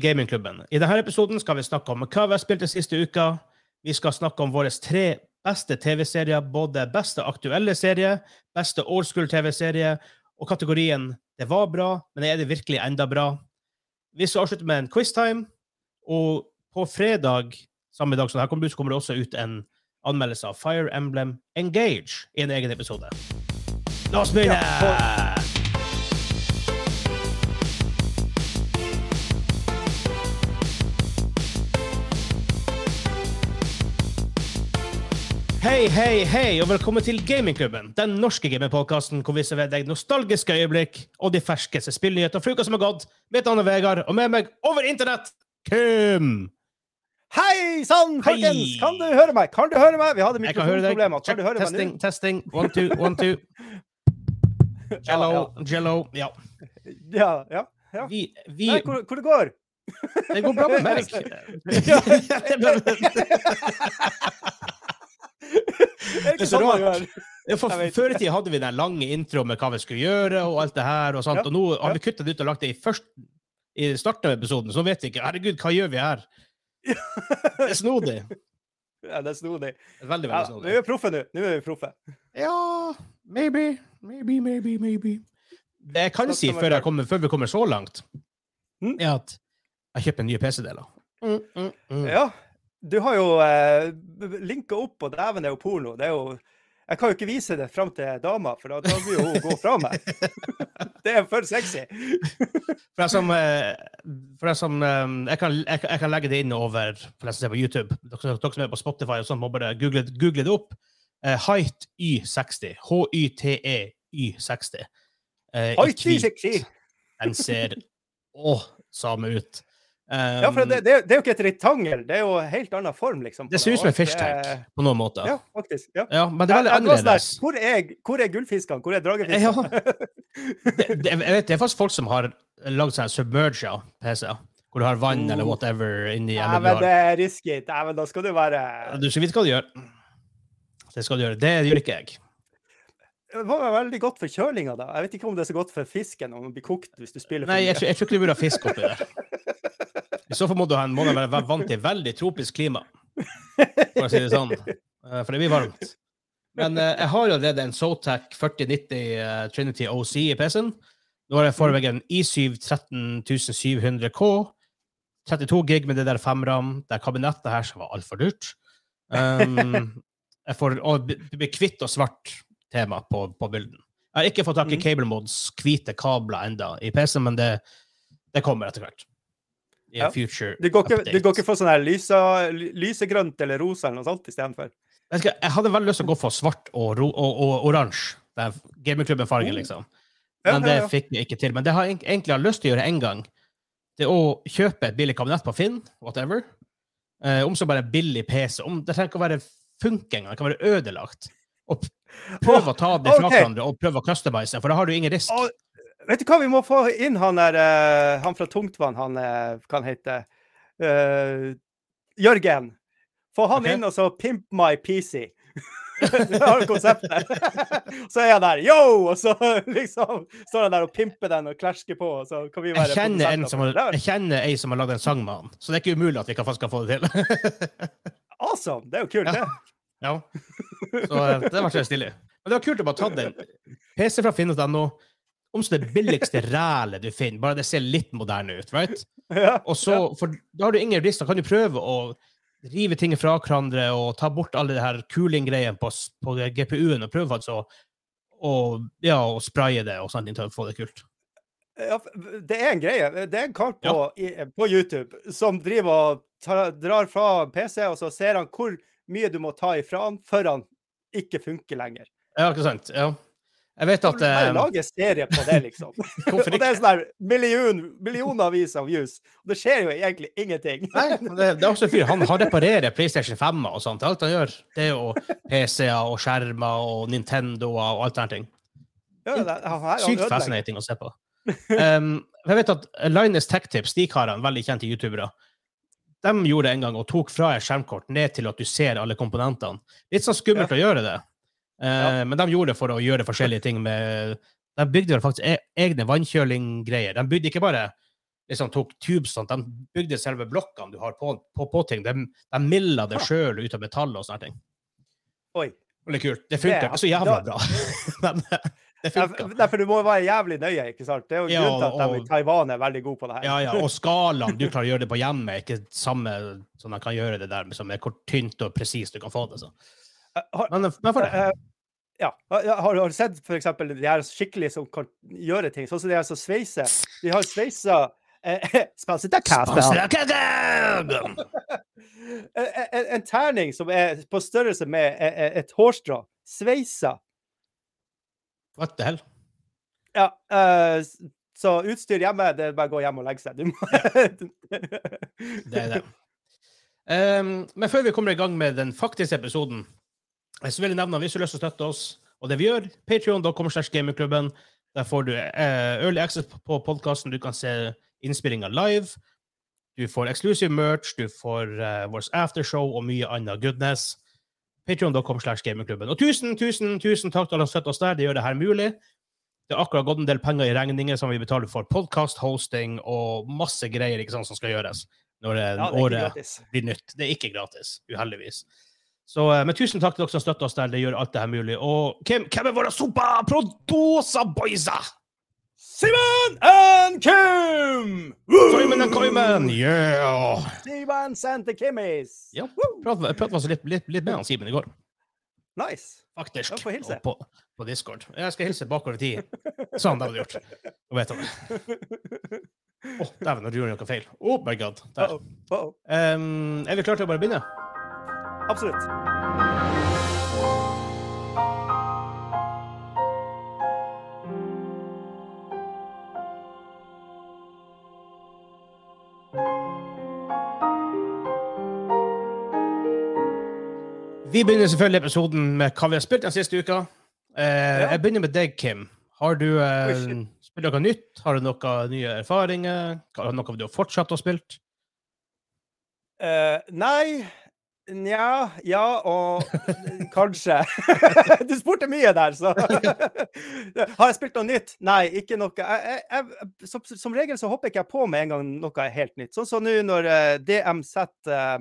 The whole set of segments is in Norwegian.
Gamingklubben. I denne episoden skal vi snakke om hva vi har spilt den siste uka. Vi skal snakke om våre tre beste TV-serier, både beste aktuelle serie, beste old school-TV-serie, og kategorien 'Det var bra, men er det virkelig enda bra?' Vi skal avslutte med en quiztime, og på fredag samme dag som det her kommer ut, så kommer det også ut en anmeldelse av Fire Emblem Engage i en egen episode. La oss begynne! Hei, hei, hei, og velkommen til Gamingklubben, den norske gamingpodkasten hvor vi serverer deg nostalgiske øyeblikk og de ferskeste spillnyheter fra uka som har gått. Mitt navn er Vegard, og med meg over internett, Kim! Hei sann, folkens! Kan du høre meg? Kan du høre meg? Vi hadde Jeg kan mikrofonproblemer. Kan du høre meg testing, nå? testing. One, two, one, two. Jello, jello. Ja. Ja, ja. ja. Vi, vi Nei, hvor, hvor det går? Det går bra med meg. Ja. Det Er det er ikke så rart. Ja, for Før i tida hadde vi den lange introen med hva vi skulle gjøre, og alt det her, og sånt. Ja, Og nå har vi kuttet det ut og lagt det i først i starten av episoden, så vet vi ikke Herregud, hva gjør vi her? Det er snodig. Ja, det er snodig. Er Veldig, Ja, snodig. nå er vi proffe nå. Nå er vi proffe. Ja, maybe, maybe, maybe, maybe. Det jeg kan si før, jeg kommer, før vi kommer så langt, Mm. er at jeg kjøper nye PC-deler. Mm, mm, mm. Ja, du har jo eh, linka opp, og dæven er jo porno. Det er jo Jeg kan jo ikke vise det fram til dama, for da, da vil hun gå fra meg. Det er for sexy. For jeg som, eh, for jeg, som eh, jeg, kan, jeg, jeg kan legge det inn over for jeg som ser på YouTube. Dere, dere som er på Spotify og sånn, må bare google, google det opp. Eh, Height Y60. H-y-t-e Y60. Eh, i Oi, fy, hvit. sexy. Den ser å, samme ut. Um, Ja, for det, det, det er jo ikke et rektangel, det er jo en helt annen form, liksom. det ser ut som en fish tank er- på noen måter. Ja, faktisk. Ja. Ja, men det er veldig sånn annerledes. Hvor er, hvor er gullfiskene? Hvor er Ja. dragefiskene? Ja. det, jeg vet, det er faktisk folk som har lagd seg submerger PC, hvor du har vann eller Oh. whatever inni. Nei, men det er risky. men da skal du være Du skal vite hva du gjør. Det skal du gjøre. Det gjør ikke jeg. Det var veldig godt for kjølinga, da. Jeg vet ikke om det er så godt for fisken om den blir kokt hvis du spiller for Nei, jeg, jeg tror ikke du burde ha fisk oppi der. I så fall må du ha en må du være vant til veldig tropisk klima, for å si det sånn. Eh, For det blir varmt. Men eh, jeg har jo allerede en Zotac 4090 eh, Trinity OC i PC-en. Nå har jeg foreløpig en i7 13700K. 32 gig med det der 5-ram. Det er kabinettet her som var altfor dyrt. Um, jeg får blir kvitt og svart tema på, på bilden. Jeg har ikke fått tak i Mhm. Cable Mods hvite kabler enda i PC-en, men det, det kommer etter hvert. I Ja. future Du går, ikke, du går ikke for sånn her lyse, lysegrønt eller rosa eller noe sånt istedenfor? Jeg, skal, jeg hadde veldig lyst til å gå for svart og, og, og oransje. Er Gamingklubben-farge, Oh. liksom. Men det fikk jeg ikke til. Men det har jeg egentlig har lyst til å gjøre en gang. Det å kjøpe et billig kabinett på Finn, whatever. Eh, om så bare billig PC. Om, det trenger ikke å være funke engang. Det kan være ødelagt. Og prøve å ta det fra okay. hverandre og prøve å customize, for da har du ingen risk. Vet du hva, vi må få inn han der eh, Han fra Tungtvann, han kan hva han heter Eh, Jørgen. Få han okay. inn og så pimp my PC. Det har du konseptet. så er han der, yo! Og så liksom står han der og pimper den og klæsjer på, og så kan vi være Jeg kjenner, en som har, jeg kjenner ei som har lagd en sang med han, så det er ikke umulig at vi kan, faktisk kan få det til. Awesome! Det er jo kult, Ja. det. Ja. Så eh, det var stilig. Men det var kult å bare ta den. PC fra finn.no. Om som det billigste rælet du finner, bare det ser litt moderne ut, right? Ja. Og så, for da har du ingen risk, da kan du prøve å rive ting fra hverandre og ta bort alle de her cooling-greiene på, på GPU-en, og prøve altså å ja, og spraye det og sånne ting til å få det kult. Ja, det er en greie. Det er en kar på, i, på YouTube som driver og tar, drar fra PC, og så ser han hvor mye du må ta ifra han før han ikke funker lenger. Ja, ikke sant? Ja. Jeg vet at eh, lage serie på det, liksom? Og det er sånn der million, millionervis av views. Og det skjer jo egentlig ingenting. Nei, men det, det er også en fyr. Han, han reparerer PlayStation 5 og sånt. Alt han gjør, det er jo PC-er og skjermer og Nintendoer og alt sånne ting. Ja, det, han, her, Sykt fascinating å se på. Um, jeg vet at Linus Tech Tips, de karene, veldig kjente youtubere, de gjorde det en gang og tok fra et skjermkort ned til at du ser alle komponentene. Litt sånn skummelt å gjøre det, Ja. men de gjorde det for å gjøre forskjellige ting med De bygde faktisk e egne vannkjølinggreier. De bygde ikke bare liksom tok tubes sånt. De bygde selve blokkene du har på, på, på ting. De, de milla det Ah. sjøl ut av metall og sånne ting. Oi. Veldig kult. Det Det- så jævla da- bra. Men eh, det funka. for- Nei, for du må være jævlig nøye, ikke sant? Det er jo Ja, grunnen til at de i Taiwan er veldig gode på det her. Ja, ja, og skalaen du klarer å gjøre det på hjemme, er ikke samme som de kan gjøre det der, som er hvor tynt og presist du kan få det. Så. Eh, Men, men for det. Eh, ja. Har, har du sett eksempel de her skikkelig som kan gjøre ting, sånn som de her som sveiser? De har sveisa eh, kaffe! en, en, en terning som er på størrelse med e- e- et hårstrå. Sveisa. What the hell? Ja, Uh, så utstyr hjemme, det er bare å gå hjem og legge seg. Det er det. Um, men før vi kommer i gang med den faktiske episoden, eh, så vil jeg nevne hvis du har lyst til å støtte oss, og det vi gjør, patreon.com gamingklubben, der får du eh, early access på podkasten, du kan se innspillinga live, du får exclusive merch, du får eh, vårt aftershow og mye annet goodness. Patreon.com slash gamingklubben. Og tusen, tusen, tusen takk til alle som støtter oss der, det gjør det her mulig. Det har akkurat gått en del penger i regninger som vi betaler for podcast, hosting og masse greier ikke sant, som skal gjøres når eh, Ja, året gratis. blir nytt. Det er ikke gratis, uheldigvis. Så, eh, men tusen takk til dere som støtter oss der. Det gjør alt det her mulig. Og hvem, hvem er våre sopa producer boysa? Simon and Kim! Simon and Kimen, Yeah! Simon Santa Kimmis! Ja. Jeg prøvde meg litt, litt, litt med han Simen i går, Nice. faktisk. Jeg får hilse. På, på Discord. Jeg skal hilse bakover i tid. Sånn, det hadde du gjort. Nå vet han det. Å, dæven, nå gjorde jeg noe feil. Oh my god. Der. Uh-oh. Uh-oh. Um, er vi klare til å bare begynne? Absolutt. Vi begynner selvfølgelig episoden med hva vi har spilt den siste uka. Eh, Ja. Jeg begynner med deg, Kim. Har du eh, spilt noe nytt? Har du noen nye erfaringer? Har du noe du har fortsatt å spille? Eh, nei. Nja, ja og kanskje. du spurte mye der, så Har jeg spilt noe nytt? Nei, ikke noe. Jeg, jeg, som, som regel så hopper ikke jeg på med en gang noe er helt nytt. Sånn som nå når eh, DMZ eh,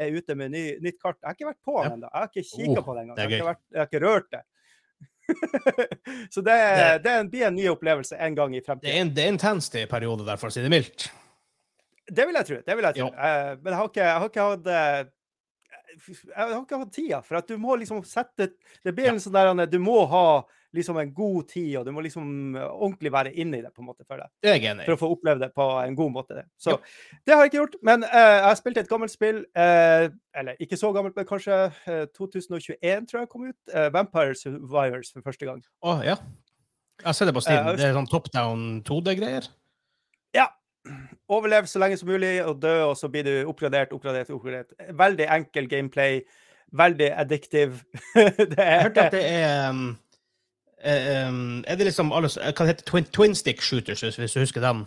er ute med ny, nytt kart. Jeg har ikke vært på den ennå. Jeg har ikke kikka Oh, på det engang. Jeg, har ikke vært- jeg har ikke rørt det. så det, Det- blir en ny opplevelse en gang i Det fremtiden. er, en, det er intenst i perioder der, for å si det mildt. Det vil jeg tro. det vil jeg tro. Eh, men jeg har ikke, jeg har ikke hatt jeg har ikke hatt tida, for at du må liksom sette Det blir Ja. en sånn der Du må ha liksom en god tid, og du må liksom ordentlig være inne i det, på en måte, for, det. Det for å få oppleve det på en god måte. Så Ja. det har jeg ikke gjort. Men uh, jeg har spilt et gammelt spill, uh, eller ikke så gammelt, men kanskje uh, 2021, tror jeg kom ut. Vampire Survivors for første gang. Å, ja. Jeg ser det på Steam. Eh, Det er sånn top down 2D-greier. Overlev så lenge som mulig og dø, og så blir du oppgradert, oppgradert, oppgradert. Veldig enkel gameplay. Veldig addictive. det Jeg er, hørte at det er um, eh, um, Er det liksom alle, Hva heter twin, twin stick shooters, hvis du husker dem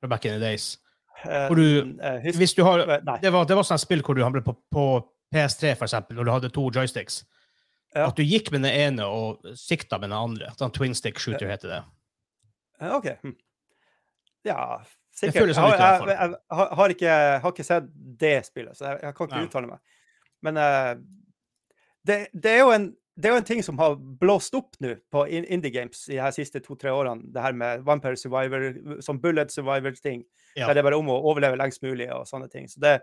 fra back in the days? eh, hvor du- eh, Hvis du har Det var, det var sånn spill hvor du handlet på, på PS3, for eksempel, når du hadde to joysticks. Ja. At du gikk med den ene og sikta med den andre. Sånn twin stick shooter heter det. Eh, OK. hm. Ja, sikkert. Jeg sånn hvert jeg, jeg, har- ikke, har ikke sett det spillet, så jeg, jeg kan ikke Nei. uttale meg. Men uh, det, det, er en, det er jo en ting som har blåst opp nå på indie games i de siste to-tre årene. Det her med Vampire Survivor, som Bullet Survivor-ting. Ja. Der det er bare om å overleve lengst mulig og sånne ting. Så det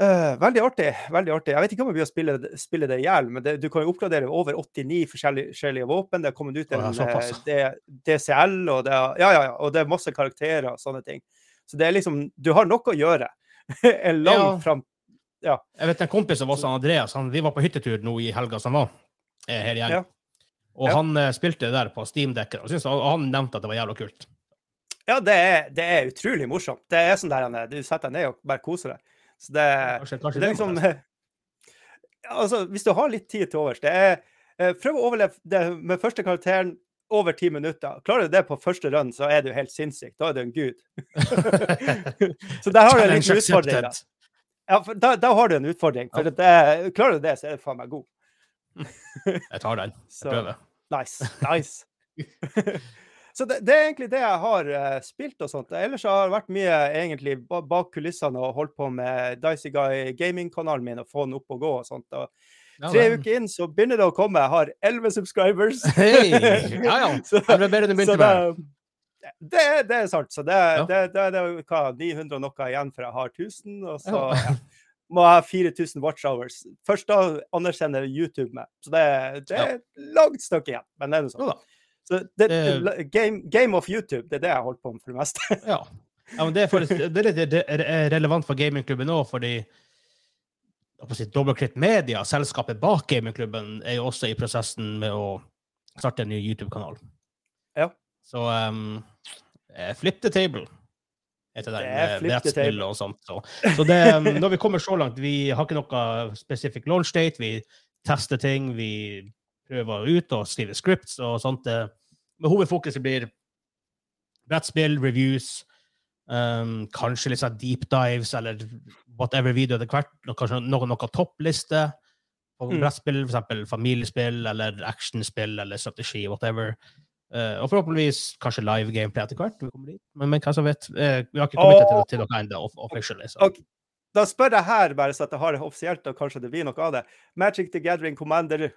eh, Veldig artig. veldig artig. Jeg vet ikke om jeg blir å spille, spille det i hjel, men det, du kan jo oppgradere over 89 forskjellige, forskjellige våpen. Det har kommet ut en ja, eh, DCL, og det, er- ja, ja, ja, og det er masse karakterer og sånne ting. Så det er liksom Du har noe å gjøre. en lang Ja. fram... Jeg vet en kompis av oss, Andreas, han, vi var på hyttetur nå i helga som var, eh, her igjen. Ja. Og Ja. han spilte det der på Steam-dekker, og, og han nevnte at det var jævla kult. Ja, det er, det er utrolig morsomt. Det er sånn der er, du setter deg ned og bare koser deg. Så det, Kanskje, kanskje det er liksom Altså, hvis du har litt tid til overs det er, eh, Prøv å overleve det med første karakteren over ti minutter. Klarer du det på første run, så er du helt sinnssyk. Da er du en gud. så der har du en liten utfordring. Da. Ja, da, da har du en utfordring. For det, klarer du det, så er du faen meg god. Jeg tar den. Jeg Så, prøver. nice. Nice. Så det, det, er egentlig det jeg har uh, spilt og sånt. Ellers har det vært mye egentlig bak kulissene og holdt på med Dicey Guy gaming-kanalen min og få den opp og gå og sånt. Og tre ja, uker inn så begynner det å komme. Jeg har elleve subscribers. Hei! Ja, ja. så, det ble bedre enn du begynte med. Det, det, er sant. Så det, ja. det, det, det er hva, 900 og noe igjen for jeg har 1000. Og så ja. må jeg ha 4000 watch hours. Først da anerkjenner YouTube meg. Så det, er et langt stykke igjen. Men det er noe sånt. Så det, det, game, game, of YouTube, det er det jeg holdt på med for det meste. ja. ja men det er, for, det er litt relevant for gamingklubben òg, fordi si, Dobbeltklitt Media, selskapet bak gamingklubben, er jo også i prosessen med å starte en ny YouTube-kanal. Ja. Så um, Flip the table heter det. det brettspill og sånt. Så, så det, um, når vi kommer så langt Vi har ikke noe specific launch date. Vi tester ting. Vi prøver ut og skriver scripts og sånt. Men hovedfokuset blir brettspill, reviews, um, kanskje litt sånn deep dives eller whatever video etter hvert. Kanskje noe, noe toppliste på mm. brettspill, f.eks. familiespill eller actionspill eller strategi, whatever. Uh, og forhåpentligvis kanskje live gameplay etter hvert. Men, men hva som vet. Uh, vi har ikke kommet oh. til, til noe ennå, officially. Okay. Da spør jeg her, bare så at jeg har det offisielt, og kanskje det blir noe av det. Magic the Gathering Commander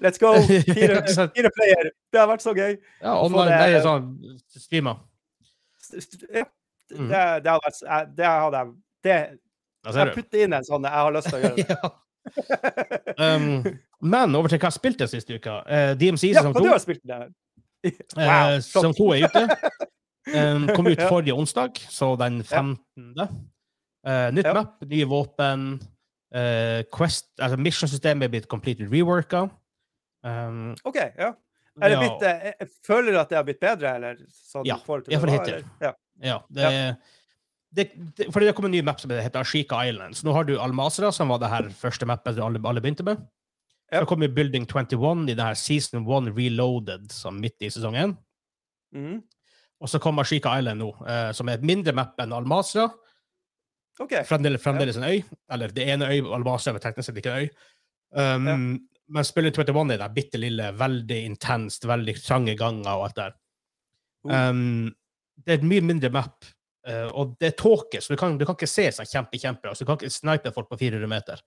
Let's go! Fire, fire player. Det har vært så gøy. Ja, online, det, er sånn streamer. Ja. Mm. Det, det, hadde vært Det hadde jeg det, Jeg putter inn en sånn jeg har lyst til å gjøre det. um, men over til hva jeg spilte siste uka. Uh, DMC sesong to. Ja, du har spilt det. Wow, uh, sesong to er ute. Um, kom ut forrige onsdag, så den 15. Uh, eh, nytt ja. map, nye våpen. Uh, Quest, altså Mission-systemet er blitt completely reworka. Um, OK, ja. Er det blitt, ja. Jeg føler at det har blitt bedre, eller? Sånn ja, iallfall hittil. Ja. ja. Det, ja. Det, det, fordi det kom en ny map som heter Ashika Islands. Nå har du Almasra, som var det her første mappet alle, alle begynte med. Ja. Så kommer Building 21 i det her Season 1 Reloaded, som midt i sesongen. Mm. Og så kommer Ashika Island nå, uh, som er et mindre map enn Almasra. Okay. Fremdeles, fremdeles en øy. Eller det ene øy, Almasra er teknisk sett ikke en øy. Um, men Spilling 21 er det bitte lille, veldig intenst, veldig trange ganger og alt der. Um, det er et mye mindre map, uh, og det er tåke, så du kan, du kan ikke se seg kjempe, kjempebra. Altså, du kan ikke snipe folk på 400 meter.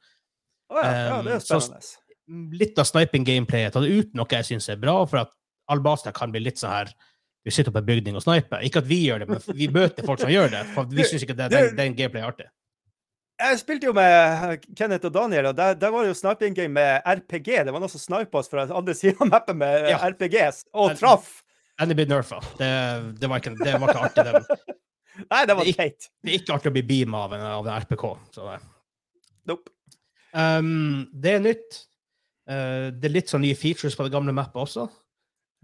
Oh, ja. ja, det er spennende. Så, litt av sniping-gameplayet tar det ut noe jeg syns er bra, for at Albasta kan bli litt sånn her Du sitter på en bygning og sniper. Ikke at vi gjør det, men vi møter folk som gjør det. For vi syns ikke det, den, den gameplay er artig. Jeg spilte jo med Kenneth og Daniel, og der, der var det jo sniping game med RPG. Det var noe som snipa oss fra andre siden av mappen med ja. RPGs, og traff. Enn blitt nerfa. Det, det, var ikke, det var ikke artig. Det, Nei, det var teit. Det er ikke artig å bli beama av en, av en RPK. Så det. Nope. Um, det er nytt. Uh, det er litt sånn nye features på det gamle mappet også.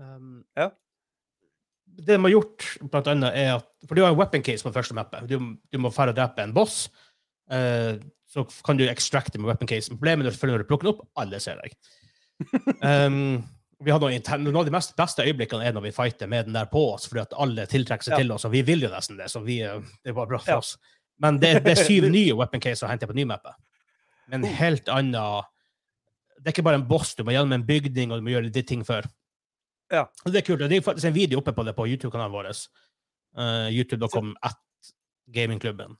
Um, ja. Det de har gjort, blant annet, er at For du har en weapon case på det første mappet. Du, du må færre drepe en boss. Uh, så kan du extracte med weapon case. Problemet er når du plukker den opp, alle ser deg. Um, vi har noen, noen, av de mest beste øyeblikkene er når vi fighter med den der på oss, fordi at alle tiltrekker seg ja. til oss, og vi vil jo nesten det, så vi, eh, det var bra for ja. oss. Men det, det, er syv nye weapon case å hente på nymappet. Men oh. helt annet Det er ikke bare en boss, du må gjennom en bygning, og du må gjøre litt ting før. Ja. Og det er kult. Det er faktisk en video oppe på det på YouTube-kanalen vår. Uh, YouTube.com at gamingklubben.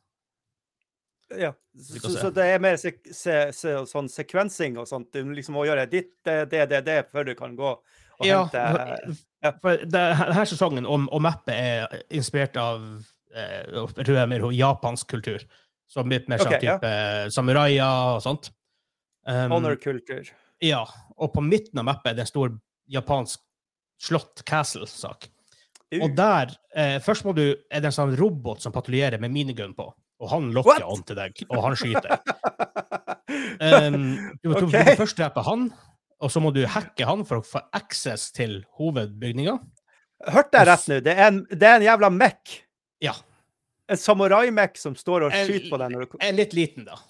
Ja, så, så, det er mer se, se, se, sånn sekvensing og sånt. Du liksom må gjøre ditt, det, det, det, det før du kan gå og ja, hente ja. for denne sesongen og, og mappet er inspirert av eh, jeg tror jeg er mer japansk kultur. Som litt mer sånn okay, type ja. samuraier og sånt. Um, Honor-kultur. Ja. Og på midten av mappet er det en stor japansk slott, castle-sak. Uh. Og der eh, Først må du Er det en sånn robot som patruljerer med minigun på. Og han lokker an til deg, og han skyter. Um, du, må, okay. du først drepe han, og så må du hacke han for å få access til hovedbygninga. Hørte jeg rett nå? Det en, det er en jævla mekk? Ja. En samurai-mekk som står og skyter på deg? Du... En litt liten, da.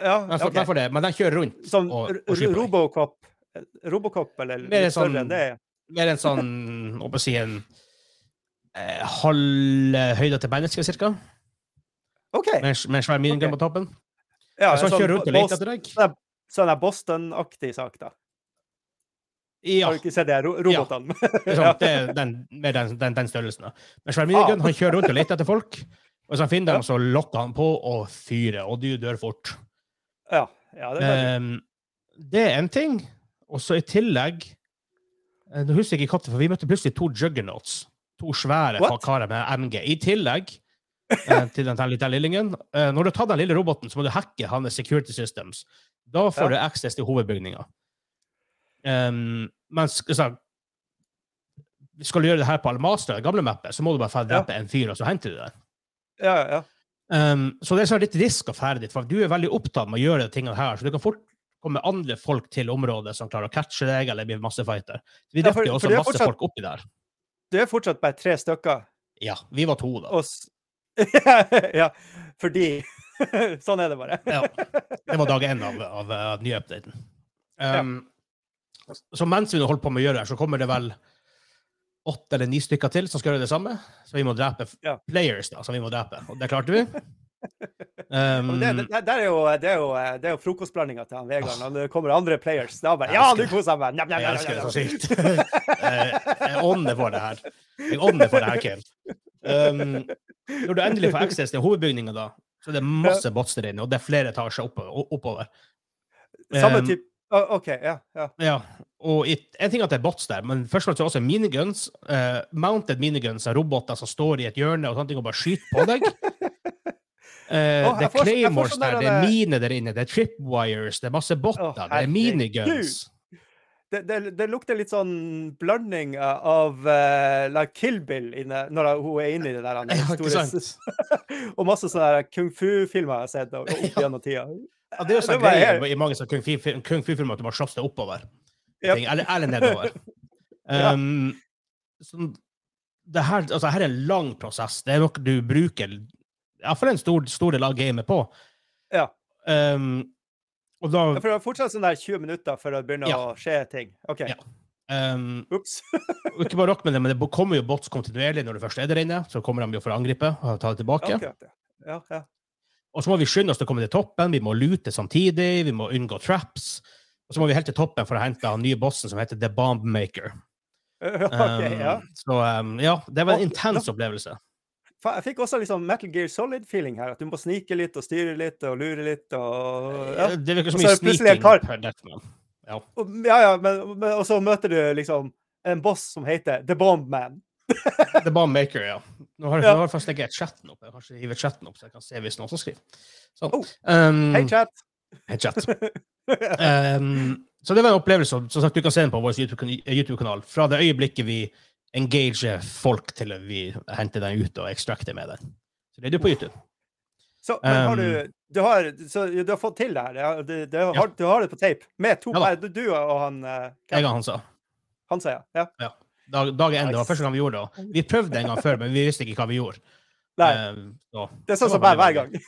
Ja, okay. Derfor det. Men den kjører rundt. Som og, og Robocop? Robocop, eller mer en sånn, det? Mer en sånn, å si, en eh, halv høyde til mennesket, cirka. Okay. Med, med svær minigun okay. på toppen. Ja, så han sånn, kjører rundt og leter etter deg. Sånn Boston-aktig sak, da. Ja, Har du ikke sett de her ro robotene? liksom, det er den, med den, den, den størrelsen. da. Men svær minigun, han kjører rundt og leter etter folk. Og hvis han finner dem, så lokker han på og fyrer, og du dør fort. ja. ja, det er Ehm, det er en ting. Og så i tillegg eh, Nå husker jeg ikke hva, for vi møtte plutselig to juggernauts. To svære What? karer med MG. I tillegg til den lille lillingen. Eh, når du har tatt den lille roboten, så må du hacke hans security systems. Da får Ja. du access til hovedbygninga. Um, mens altså, skal du gjøre det her på Almastra, gamle mappet, så må du bare få drepe en fyr, og så henter du det. ja, ja, ja. Um, så det er sånn litt risk å ferde dit, for du er veldig opptatt med å gjøre de tingene her, så du kan fort komme andre folk til området som klarer å catche deg, eller bli masse fighter. vi Ja, drepte jo også masse fortsatt- folk oppi der. Du er fortsatt bare tre stykker. Ja, vi var to, da. Og ja, fordi Sånn er det bare. Ja. Det var dag én av, av, av nye updaten. Um, Så mens vi holder på med å gjøre det, her, så kommer det vel åtte eller ni stykker til som skal gjøre det samme. Så vi må drepe Ja. players, da, som vi må drepe. Og det klarte vi. Um, det, det, det, er jo, det er jo, det er jo frokostblandinga til han Vegard. Når det kommer andre players, da bare Ja, du nå koser jeg meg! Njam, njam, Jeg elsker det så sykt. Jeg jeg ånder for det her. Jeg ånder for det her, Kim. Um, når du endelig får access til hovedbygninga, da, så er det masse bots der inne, og det er flere etasjer oppover. oppover. Samme Um, type oh, OK, ja. ja. Ja, og en ting er at det er bots der, men først og fremst er også miniguns. Uh, mounted miniguns av roboter som står i et hjørne og sånne ting og bare skyter på deg. Uh, oh, det er claymores sånn der, det er mine der inne, det er tripwires, det er masse botter, det er miniguns. miniguns. Det, det, det lukter litt sånn blanding av uh, like Kill Bill inne, når hun er inne i det der Ja? Og masse sånne kung fu-filmer jeg har sett opp gjennom tida. Ja, det er jo sånn Det greie i mange sånne kung fu- kung fu-filmer at du må slåss deg oppover. Yep. Eller, eller nedover. Um, så det her, altså, her er en lang prosess. Det er noe du bruker iallfall en stor, stor del av gamet på. Ja. Um, og da Ja, For det er fortsatt sånn der 20 minutter før det begynner Ja. å skje ting. OK. Ja. um, Ikke bare nok med det, men det kommer jo bots kontinuerlig når du først er der inne. Så kommer de jo for å angripe og ta det tilbake. Okay. Ja, ja. Og så må vi skynde oss til å komme til toppen. Vi må lute samtidig. Vi må unngå traps. Og så må vi helt til toppen for å hente den nye bossen som heter The Bomb Maker. OK, Um, ja. Så um, ja, det var en intens opplevelse. Jeg fikk også liksom Metal Gear Solid-feeling her. At du må snike litt og styre litt og lure litt og ja. Det virker så mye sniking per Deathman. Ja. Og, ja, ja, men, men, og så møter du liksom en boss som heter The Bomb Man. The Bomb Maker, ja. Nå har, Ja. nå har jeg faktisk chatten opp. Jeg har kanskje hivet chatten opp, så jeg kan se hvis noen som skriver. Sånn. Oh. Um, Hei, chat! hei, chat. Um, så det var en opplevelse. Som sagt, du kan se den på vår YouTube-kan- YouTube-kanal. Fra det øyeblikket vi engager folk til vi henter den ut og extracter med den. Så det er du på YouTube. Så, men har Um, du, du, har, så, du har fått til det her? Du, du ja. har, Du har det på tape? Med to Ja da. du, du og han eh, Jeg og han sa. Han sier ja. ja. Dag, dag én, det var første gang vi gjorde det. Vi prøvde en gang før, men vi visste ikke hva vi gjorde. Nei, Um, så det er sånn som var bare hver gang.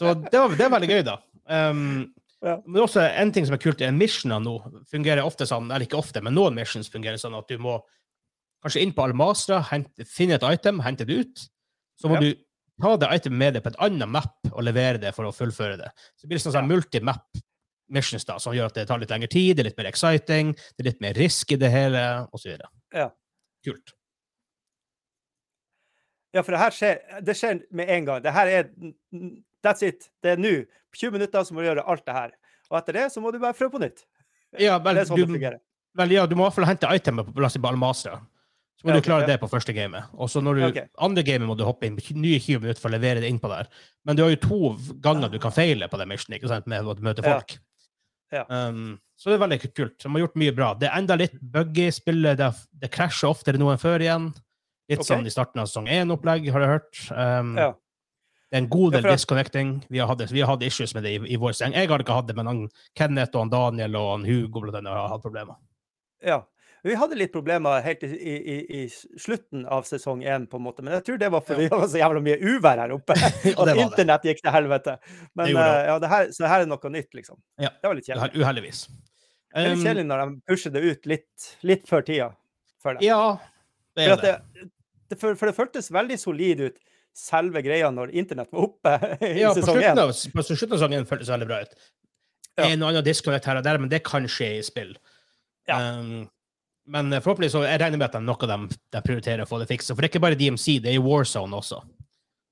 Så det, var, det er veldig gøy, da. Um, Ja. Men også en ting som er kult, er missioner nå fungerer ofte sånn, eller ikke ofte, men noen missions fungerer sånn at du må kanskje inn på Almastra, hente, finne et item, hente det ut. Så må Ja. du ta det itemet med deg på et annet map og levere det for å fullføre det. Så det blir sånn, sånn multimap missions da, som gjør at det tar litt lengre tid, det er litt mer exciting, det er litt mer risk i det hele, osv. Ja. Kult. Ja, for det her skjer, det skjer med en gang. Det her er That's it. Det er nå. På 20 minutter så må du gjøre alt det her. Og etter det så må du bare prøve på nytt. Ja, vel, det er sånn det du, fungerer. vel, ja, du må i hvert fall hente itemet på plass i ballmaster. Så må Ja, du klare ja. det på første gamet. Og så når du, okay. andre gamet må du hoppe inn nye 20 minutter for å levere det innpå der. Men du har jo to ganger du kan feile på den missionen, ikke sant, med å møte folk. Ja. Um, så det er veldig kult. De har gjort mye bra. Det er enda litt buggy spillet. Det, det krasjer oftere nå enn før igjen. Litt okay. sånn i starten av sesong 1-opplegg, har jeg hørt. Um, Ja. Det er en god del ja, disconnecting. Vi har, hatt, vi har hatt issues med det i, i vår seng. Jeg har ikke hatt det, men han, Kenneth og han Daniel og han Hugo blant annet har hatt problemer. Ja. Vi hadde litt problemer helt i, i, i- slutten av sesong én, på en måte. Men jeg tror det var fordi det var så jævla mye uvær her oppe. At internett gikk til helvete. Men Det gjorde det eh, ja, det her, så her er noe nytt, liksom. Ja. Det var litt kjedelig. Uhe- Uheldigvis. Det er litt Um, kjedelig når de pusher det ut litt, litt før tida. For det. Ja, det For, er det, det, for, for det føltes veldig solid ut, selve greia, når internett var oppe i Ja, sesong én. på slutten av sesongen føltes det veldig bra ut. Ja. En og annen disconnect her og der, men det kan skje i spill. Ja. Um, men eh, forhåpentlig så jeg regner med at de, noe de, de prioriterer å få det fiksa. For det er ikke bare DMC, det er i Warzone også.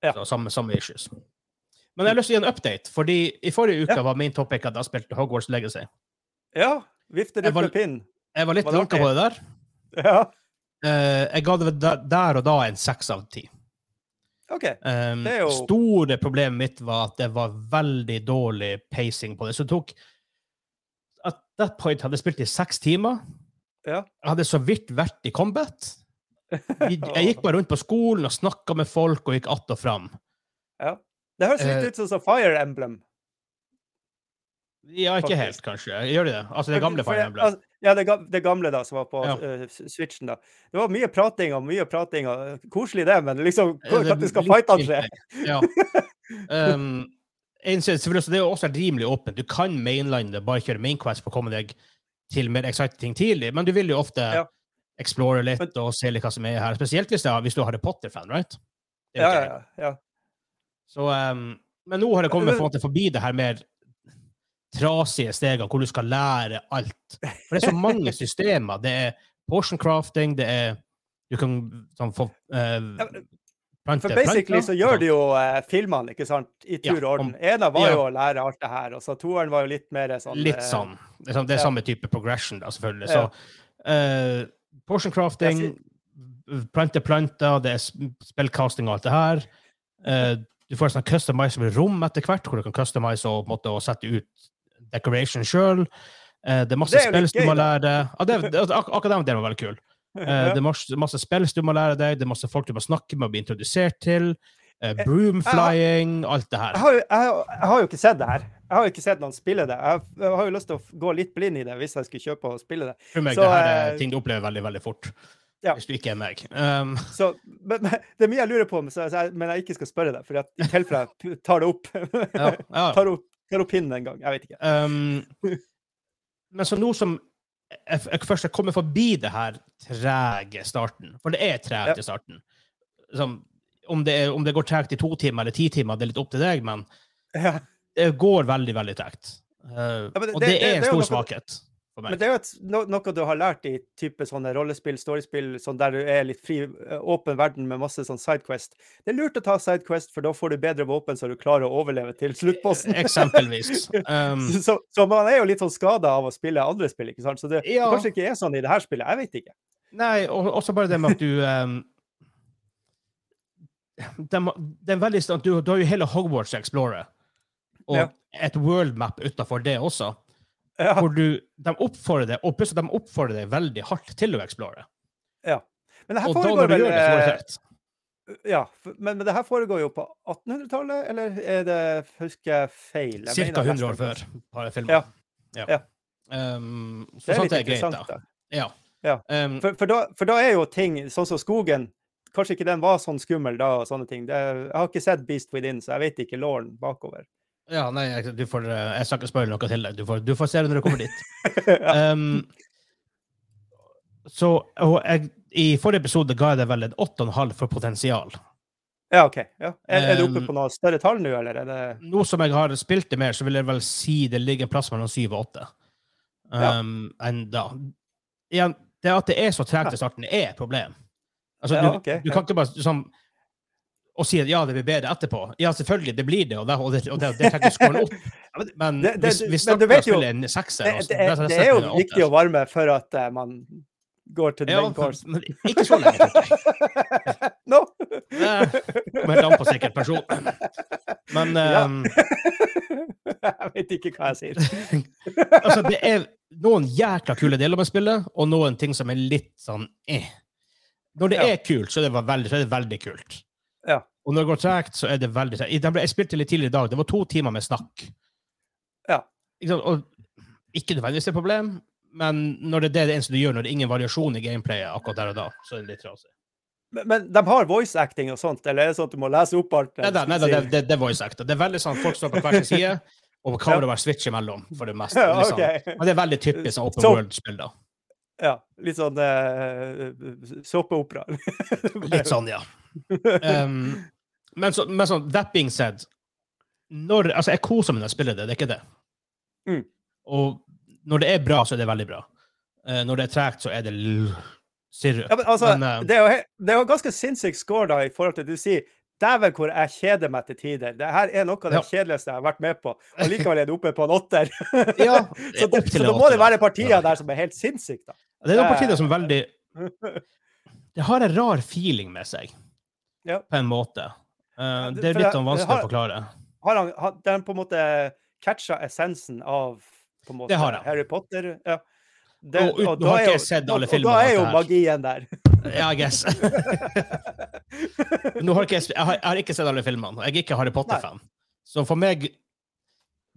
Ja. Så samme, samme issues. Men jeg har lyst til å gi en update, fordi i forrige uke Ja. var min topic at jeg spilte Hogwarts Legacy. Ja. Vifte rundt med pinn. Jeg var litt lanka på det der. Ja. Uh, jeg ga det der og da en seks av ti. OK. Um, Det jo- Store problemet mitt var at det var veldig dårlig pacing på det. Så det tok At that point hadde jeg spilt i seks timer. Ja. Jeg hadde så vidt vært i combat. Jeg jeg gikk bare rundt på skolen og snakka med folk og gikk att og fram. Ja. Det høres litt Eh, ut som Fire Emblem. Ja, ikke helt, kanskje. Gjør de det? Altså det gamle Fire Emblem? altså, Ja, det, det gamle da, som var på Ja. uh, Switchen. da. Det var mye prating og mye prating. og Koselig det, men liksom Når skal fightene skje? Ja. Um, det er også rimelig åpent. Du kan mainline det, bare kjøre mainquest for å komme deg til mer exciting ting tidlig, men du vil jo ofte Ja. explore litt Men- og se litt hva som er her. Spesielt hvis, er- hvis du er Harry Potter-fan, right? Ja, ja, ja. Så, um, men nå har det kommet forbi det her mer trasige stegene hvor du skal lære alt. For det er så mange systemer. Det er portion crafting, det er Du kan sånn, få uh, plante For basically planter, så gjør de jo eh, filmene ikke sant, i tur Ja, og orden. En Ena var ja. jo å lære alt det her, og så toeren var jo litt mer sånn Litt eh, sånn. Det er, sånn, det er ja. samme type progression, da, selvfølgelig. Så eh, portion crafting, plante planter, det er spillcasting og alt det her. Eh, du får sånn customizable rom etter hvert, hvor du kan customize og, måtte, og sette ut decoration sjøl. det er masse Det er spill du må lære ja, det, ak Akkurat den delen var veldig kul. Eh, det er masse, masse spill du må lære deg, det er masse folk du må snakke med og bli introdusert til. Uh, broom flying, alt det her. jeg, har- jeg har jo ikke sett det her. Jeg har jo ikke sett noen spille det. Jeg, har- jeg har jo lyst til å gå litt blind i det hvis jeg skulle kjøpe og spille det. For meg, så, det her er eh, ting du opplever veldig, veldig fort. Ja. Hvis du ikke er meg. Um, Så, men, det er mye jeg lurer på, men, jeg, men jeg ikke skal spørre deg, for i tilfelle jeg tar det opp. ja, ja. tar, opp pinnen en gang. Jeg vet ikke. Um, men så nå som jeg, jeg først jeg kommer forbi det her trege starten, for det er tregt i starten Som, om, det er, om det går tregt i to timer eller ti timer, det er litt opp til deg, men Ja. det går veldig, veldig tregt. Uh, ja, det- og det, det- er en stor svakhet Men det er jo et, no, noe du har lært i type sånne rollespill, storiespill, sånn der du er litt fri, åpen verden med masse sånn sidequest. Det er lurt å ta sidequest, for da får du bedre våpen, så du klarer å overleve til sluttposten. Eksempelvis. Um, Så, så man er jo litt sånn skada av å spille andre spill, ikke sant? Så det Ja. kanskje ikke er sånn i det her spillet. Jeg vet ikke. Nei, og også bare det med at du um, det, det er veldig sånn du, du har jo hele Hogwarts Explorer, og Ja. et worldmap utafor det også, Ja, hvor du, de oppfordrer deg, og plutselig de oppfordrer deg veldig hardt til å explore. ja. Men det her Og da foregår når du vel gjør det, så går det eh. Ja, men, men det her foregår jo på 1800-tallet, eller er det Husker jeg feil? Jeg Cirka 100 år før på filmen. Ja. Ja. Ja. Um, så Det er litt er greit, interessant. da. da. Ja. Ja. Um, For, for, da, for da er jo ting sånn som skogen Kanskje ikke den var sånn skummel da, og sånne ting. Det, jeg har ikke sett Beast Within, så jeg vet ikke låren bakover. Ja, nei, jeg, du får, eh, jeg skal ikke spoile noe til deg. Du får, du får se det når du kommer dit. ja. Um, så jeg, I forrige episode ga jeg deg vel et 8,5 for potensial. ja, OK. Ja. Er, er du oppe Um, på noe større tall nå, eller er det Nå som jeg har spilt det mer, så vil jeg vel si det ligger en plass mellom 7 og 8. Ja. enn da. Igjen, det at det er så tregt i starten, er et problem. Altså, Ja, du, du kan ikke bare sånn og sier ja, det blir bedre etterpå. Ja, selvfølgelig, det blir det, og det, og det, og det, det trekker scoren opp. Men hvis vi starter vet å spille en sekser det, det, er, det er jo viktig å varme for at uh, man går til the ja, main course. men ikke så lenge. tror jeg. no! Kommer helt an på sikkert person. Men um, jeg vet ikke hva jeg sier. altså, det er noen jækla kule deler med spillet, og noen ting som er litt sånn eh. Når det Ja. er kult, så er det veldig, så er det veldig kult. Ja. Og når det går tregt, så er det veldig tregt. Jeg spilte litt tidligere i dag. Det var to timer med snakk. Ja. Ikke, og, ikke nødvendigvis et problem, men når det er det, det eneste du gjør, når det er ingen variasjon i gameplayet akkurat der og da, så er det litt trasig. Men, men de har voice acting og sånt, eller er det sånn at du må lese opp alt? Nei nei, da, det, det, det er voice acting. Det er veldig sånn folk står på hver sin side, og kameraet bare switcher mellom, for det meste. Ja, Liksom. ok. Men det er veldig typisk sånn open world-spill, da. Ja, litt sånn uh, såpeopera. Litt sånn, ja. Um, men, så, men sånn, that being said når, altså Jeg koser meg når jeg spiller det, det er ikke det. Mm. Og når det er bra, så er det veldig bra. Uh, når det er tregt, så er det sirup. Ja, men altså, Men, uh, det, er jo, det er jo ganske sinnssykt score da, i forhold til du sier Dæven, hvor jeg kjeder meg til tider. Det her er noe av det Ja. kjedeligste jeg har vært med på. Og likevel er det oppe på en åtter. Ja, så, det, så da må det være partier der som er helt sinnssyke, da. Det er noen partier som er veldig Det har en rar feeling med seg, Ja. på en måte. Uh, det- er litt sånn vanskelig har- å forklare. Har han, har, den på en måte catcha essensen av måte. Harry Potter? Ja. Det, Og ut- nå da har ikke jeg sett alle og- filmene Og da er jo magien der. Ja, I guess. Har ikke jeg, jeg, har, jeg har ikke sett alle filmene. Jeg er ikke Harry Potter-fan. Så for meg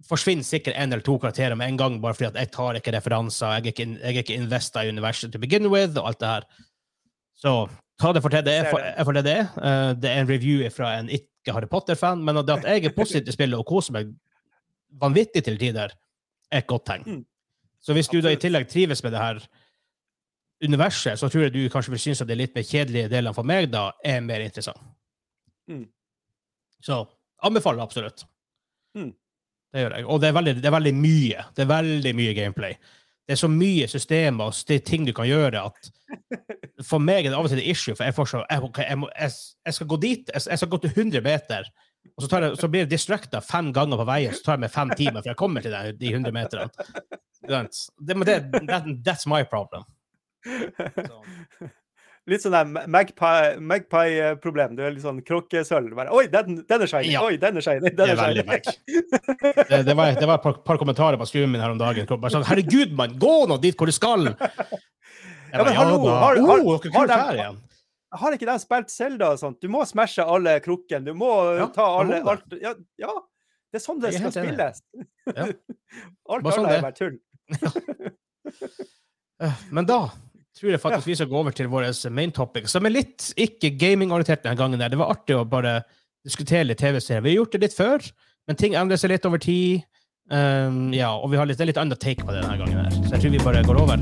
forsvinner sikkert en eller to karakterer med en gang, bare fordi at jeg tar ikke referanser. Jeg er ikke, jeg er ikke investa i universet to begin with, og alt det her. Så ta det for det det er. For, for det det er. Eh, det er en review fra en ikke Harry Potter-fan, men det at jeg er positiv til spillet og koser meg vanvittig til tider, er et godt tegn. Mm. Så hvis du da i tillegg trives med det her universet, så tror jeg du kanskje vil synes at de litt mer kjedelige delene for meg da er mer interessant. Mm. Så anbefaler absolutt. Mm. Det gjør jeg. Og det er, veldig, det er veldig mye. Det er veldig mye gameplay. Det er så mye systemer og ting du kan gjøre at for meg er det av og til et issue, for jeg, får så, jeg, jeg, må, jeg, jeg skal gå dit, jeg, jeg skal gå til 100 meter, og så, tar jeg, så blir jeg distracta fem ganger på veien, så tar det meg fem timer for jeg kommer til de, de 100 meterne. Det, det, that, that's my problem. Så. Litt sånn der magpie- magpie-problem. Du er litt sånn kråkesølv. Oi, den, den er shiny! Ja. Oi, den er shiny! Det Den er shiny! Det, det, var, det var et par, par kommentarer på streamen min her om dagen. Bare sånn, Herregud, mann! Gå nå dit hvor du skal! Ja, men hallo, har- har- oh, har ferie. Har ikke de spilt Selda og sånt? Du må smashe alle krukkene. Du må Ja, ta alle må alt, ja, ja, det er sånn det skal spilles. Ja. alt annet sånn det er bare tull. Eh, Men da tror jeg faktisk vi skal gå over til vår main topic, som er litt ikke gaming-orientert denne gangen. der. Det var artig å bare diskutere litt TV-serier. Vi har gjort det litt før, men ting endrer seg litt over tid. Um, ja, og vi har litt, litt annet take på det denne gangen her. Så jeg tror vi bare går over.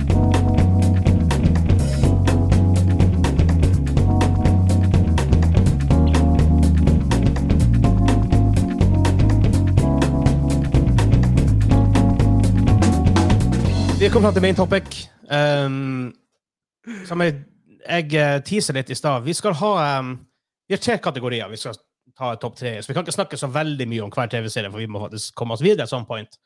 Vi kommet fram til main topic. Um, som jeg, jeg eh, teaser litt i stad. Vi skal ha um, Vi har tre kategorier vi skal ta topp tre. Så vi kan ikke snakke så veldig mye om hver TV-serie, for vi må faktisk komme oss videre some point.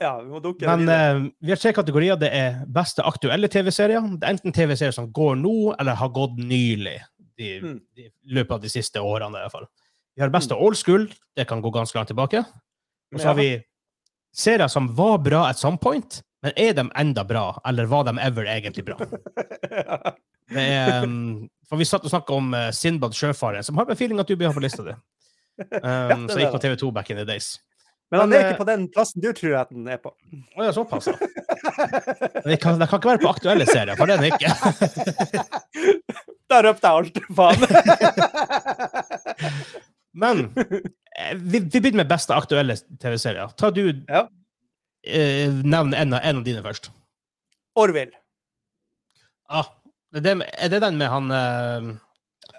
Ja, vi må dukke Men eh, vi har tre kategorier. Det er beste aktuelle TV-serier. Det er enten TV-serier som går nå, eller har gått nylig. I Mm. i løpet av de siste årene, i hvert fall. Vi har beste old school. Det kan gå ganske langt tilbake. Og så har vi serier som var bra at some point, men er de enda bra, eller var de ever egentlig bra? Det er, um, for vi satt og snakka om uh, Sinbad sjøfaren, som har en feeling at du blir ha på lista di. Um, jeg gikk på. TV2 back in the days. Men han er eh, ikke på den plassen du tror at den er på. Å ja, såpass, ja. Men Det kan, det kan ikke være på aktuelle serier, for det er den ikke. Da røpte jeg alt, faen. Men eh, vi, vi begynner med beste aktuelle TV-serier. Ta du Ja. Eh, nevne en, av- en av dine først. Orville. Ah, er, det, er det den med han eh,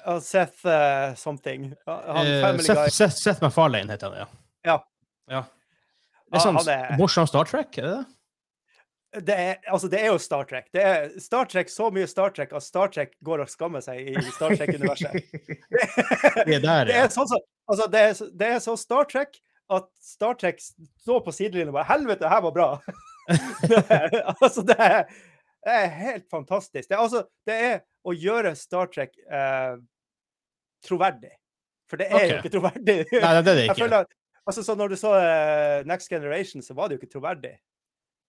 uh, Seth uh, something. Han uh, Seth. Seth, Seth MacFarlane heter han, ja. Ja. ja. Det er sånn han er- morsom Star Trek, er det det? Det er, altså, det er jo Star Trek. Det er Star Trek, så mye Star Trek at Star Trek går og skammer seg i Star Trek-universet. det, er der, Det er sånn så, altså, det er, det er så Star Trek at Star Trek står på sidelinjen og bare Helvete, her var bra! det altså, det er, det er helt fantastisk. Det er, altså, det er å gjøre Star Trek eh, troverdig. For det er jo ikke troverdig. Nei, det er det ikke. føler, altså, så når du så eh, Next Generation, så var det jo ikke troverdig.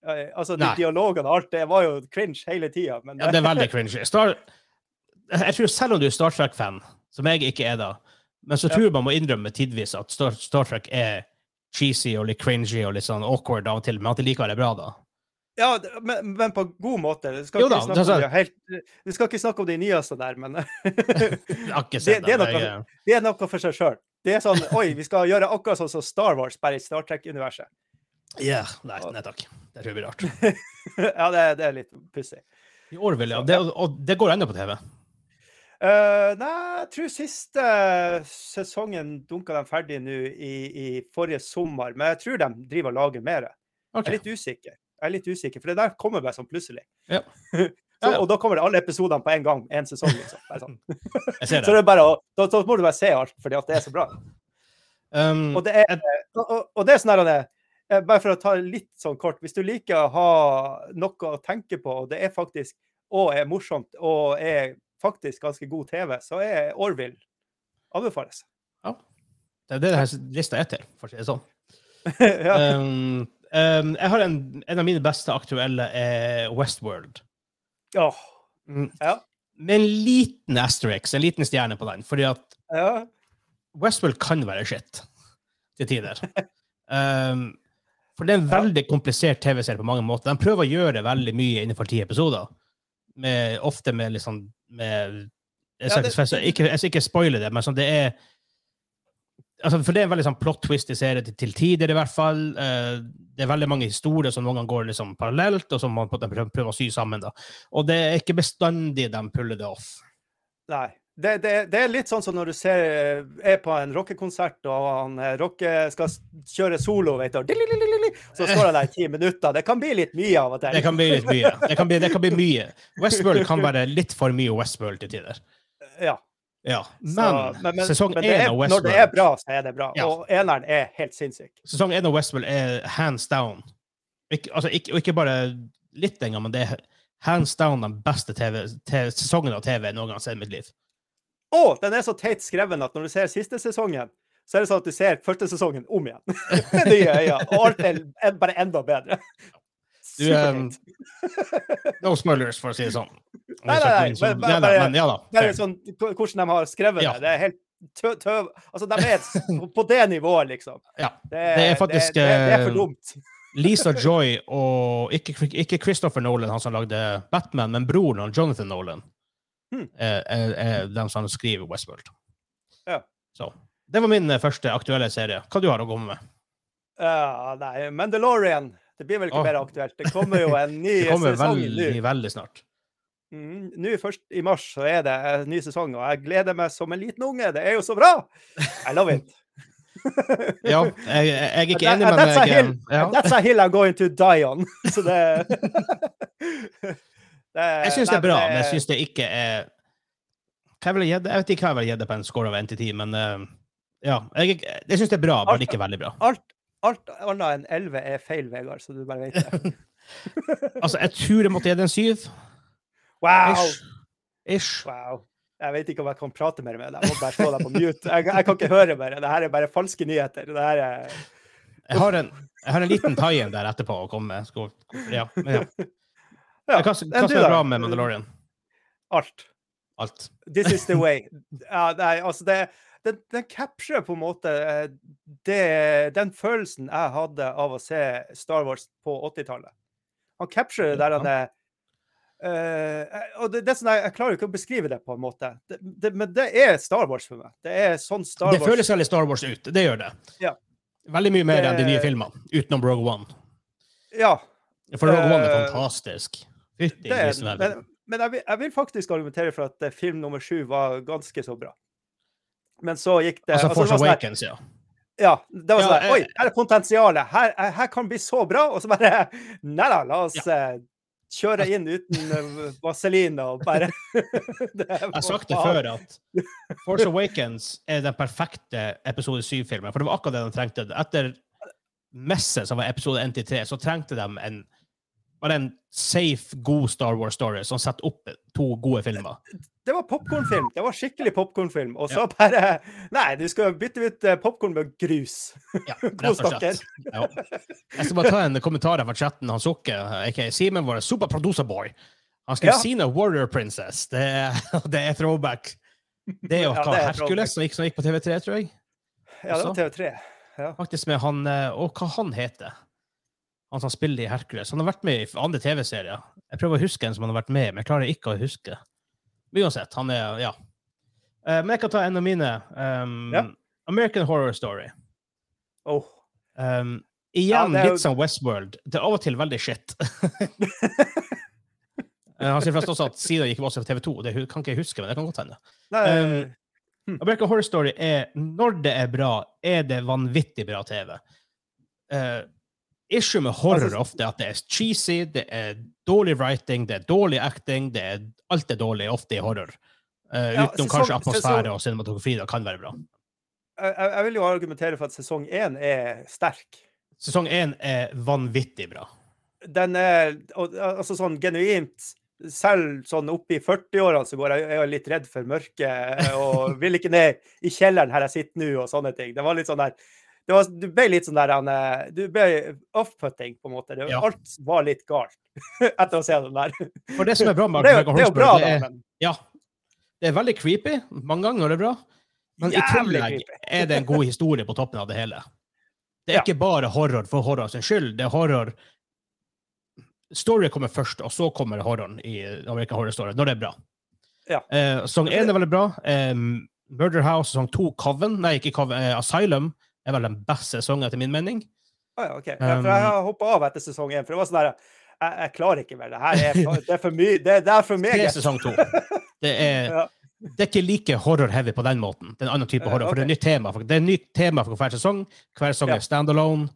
Eh, altså, de dialogene og alt, det var jo cringe hele tida. Men Ja, det er veldig cringe. Star, jeg tror selv om du er Star Trek-fan, som jeg ikke er da, men så tror jeg man må innrømme tidvis at Star, Star Trek er cheesy og litt cringy og litt sånn awkward av og til, men at det likevel er bra, da. Ja, men, men på god måte. Vi skal, Jo ikke da, snakke det er om de helt, vi skal ikke snakke om de nyeste der, men Jeg ikke det, det, er noe, det er noe for seg sjøl. Det er sånn Oi, vi skal gjøre akkurat sånn som Star Wars, bare i Star Trek-universet. ja, nei, nei takk. Det tror jeg blir rart. ja, det, det er litt pussig. I Orville, ja. Det, og det går ennå på TV. Eh, nei, jeg tror siste sesongen dunka de ferdig nå i, i forrige sommer, men jeg tror de driver og lager mer. Jeg er litt usikker. Jeg er litt usikker, for det der kommer bare sånn plutselig. Ja. så, og da kommer det alle episodene på en gang. En sesong, liksom. Sånn. Så det er bare å, da, da må du bare se alt, fordi at det er så bra. Um, Og det er, og, og- det er sånn her det- eh, Bare for å ta litt sånn kort. Hvis du liker å ha noe å tenke på, og det er faktisk og er morsomt og er faktisk ganske god TV, så er Orville anbefales. det er det denne lista er til, for å si det sånn. ja. Um, um, jeg har en, en av mine beste aktuelle er Westworld. Åh, Mm. Ja. Med en liten asterix, en liten stjerne på den. Fordi at ja. Westworld kan være shit til tider. Um, for det er en veldig komplisert TV-serie på mange måter. De prøver å gjøre veldig mye innenfor ti episoder. Med, ofte med liksom med, Ja, det- ikke- ikke, jeg skal ikke spoile det, men sånn, det er altså, For det er en veldig sånn plot twist i serien til, til tider, i hvert fall. Uh, det er veldig mange historier som noen ganger går liksom parallelt, og som man prøver å sy sammen. da. Og det er ikke bestandig de puller det off. Nei. Det, det, det er litt sånn som når du ser, er på en rockekonsert, og han eh, rocke skal kjøre solo, vet du, så står han der i ti minutter. Det kan bli litt mye av og til. Det kan bli litt mye. Det kan bli, det kan bli mye. Westworld kan være litt for mye Westworld til tider. Ja. Ja. Så- Men, men- men- sesong men det én av Westworld Når det er bra, så er det bra. Ja. Og eneren er helt sinnssyk. Sesong én av Westworld er hands down. Ikke, altså, ikke, ikke bare litt engang, men det er hands down den beste TV, TV, sesongen av TV noen gang har sett i mitt liv. Og den er så teit skreven at når du ser siste sesongen, så er det sånn at du ser første sesongen om igjen. Med nye øyne. Og alt er bare enda bedre. Du, um. No spoilers, for å si det sånn. Nei, nei, nei, Så- bare- bare- men ja da. Bare sånn hvordan de har skrevet Ja. det. Det er helt tø... tøv... Altså, de er på det nivået, liksom. Ja. Det Det er faktisk, det, det, det er eh, for dumt. Lisa Joy og ikke, ikke Christopher Nolan, han som lagde Batman, men broren hans, Jonathan Nolan, Hmm. er, er, er den som skriver Westworld. Ja. Så. Det var min eh, første aktuelle serie. Hva du har å komme med? Uh, nei, Mandalorian. Det blir vel ikke oh. mer aktuelt. Det kommer jo en ny sesong nå. veldig, snart. Mm, Nå først i mars så er det en ny sesong, og jeg gleder meg som en liten unge. Det er jo så bra! I love it. Ja, jeg, jeg er ikke enig, men that's a hill. That's a hill I'm going to die on. Så det, det jeg syns det er bra, det- men jeg syns det ikke er jeg, jeg vet ikke hva jeg ville gitt det på en score av 1 til 10, men eh, ja. Jeg, jeg syns det er bra, Alt- men ikke veldig bra. alt, alt annet enn 11 er feil, Vegard, så du bare vet det. Altså, jeg tror jeg måtte gitt en 7. Wow! Ish. Ish. wow. Jeg vet ikke om jeg kan prate mer med deg. Jeg må bare slå deg på mute. Jeg, jeg kan ikke høre mer. Det her er bare falske nyheter. Det her er Jeg har en, jeg har en liten tie-in der etterpå å komme med. Ja, men ja. Ja, Hva, som er bra med Mandalorian? Alt. Alt. This is the way. Ja, nei, altså det, den, den capturer på en måte eh, det, den følelsen jeg hadde av å se Star Wars på 80-tallet. Han capturer det der han er uh, og det, det sånn, jeg, jeg klarer ikke å beskrive det, på en måte. Det, men det er Star Wars for meg. Det er sånn Star Det føles veldig Star Wars ut. Det gjør det. Ja. Veldig mye mer enn de nye filmene, utenom Rogue One. Ja. For Rogue One er fantastisk. Fytti grisen heller. men men jeg, vil, jeg vil faktisk argumentere for at eh, film nummer sju var ganske så bra. Men så gikk det Altså altså, Force sånn her- Awakens, ja. Ja, det var Ja, jeg, Oi, eh, her er potensialet. Her, eh, her kan bli så bra. Og så bare Nei da, la oss ja. kjøre inn uten vaselin og bare Jeg har sagt det før at Force Awakens er den perfekte episode 7-filmen. For det var akkurat det de trengte. Etter Messe, som var episode 1-3, så trengte de en bare en safe, god Star Wars-story som setter opp to gode filmer. Det var popkornfilm. Det var skikkelig popkornfilm. Og så bare Nei, du skal bytte ut popkorn med grus. Ja, og slett. Ja. Jeg skal bare ta en kommentar fra chatten. Han Sukke, Okay, Simen, vår superproducer-boy. Han skrev Ja. Sina Warrior Princess. Det det er throwback. Det er jo Ja, hva, det er Hercules som gikk, som gikk på TV3, tror jeg. Ja, det var TV3. Ja. Faktisk med han eh, Og hva han heter Han som spiller i Hercules. Han har vært med i andre TV-serier. Jeg prøver å huske en som han har vært med i, men jeg klarer ikke å huske. Men uansett, han er Ja. Eh, men jeg kan ta en av mine. Um, Ja. American Horror Story. Oh. Um, igjen ja, jo- litt som Westworld. Det er av og til veldig shit. Eh, han sier forresten også at Sida gikk også på TV2. Det kan ikke jeg huske, men det kan godt hende. Um, American Horror Story er, når det er bra, er det vanvittig bra TV. Eh, issue med horror Altså- ofte at det er cheesy, det er dårlig writing, det er dårlig acting, det er, alt er dårlig ofte i horror. Uh, Ja, utenom sesong- kanskje atmosfære sesong- og cinematografi, det kan være bra. Jeg, jeg vil jo argumentere for at sesong én er sterk. Sesong én er vanvittig bra. Den er altså sånn genuint Selv sånn oppe i 40-årene så går jeg, jeg er litt redd for mørket og vil ikke ned i kjelleren her jeg sitter nå, og sånne ting. Det var litt sånn der det var, Du ble litt sånn der han, eh, Du ble off-putting, på en måte. Det, Ja. Alt var litt galt etter å se den der. For det som er bra med Det er, det er jo bra, det er, men ja, det er veldig creepy mange ganger det er bra, men i Jævlig tillegg er det en god historie på toppen av det hele. Det er Ja. ikke bare horror for horror sin skyld, det er horror Story kommer først, og så kommer horroren i American Horror Story, når det er bra. Ja. Eh, sesong én er veldig bra. Eh, Murder House sesong to, Coven, nei, ikke Coven, eh, Asylum, er vel den beste sesongen, etter min mening. Ah, ja, ok. ja, for jeg Um, har hoppa av etter sesong én, for det var sånn der jeg, jeg klarer ikke mer. Det her er det er for mye. Det, det er for Det er sesong to. Det er, Ja. det er ikke like horror-heavy på den måten. Det er en annen type Ja, horror, for det er nytt tema. Det er nytt tema for hver sesong. Hver sesong er standalone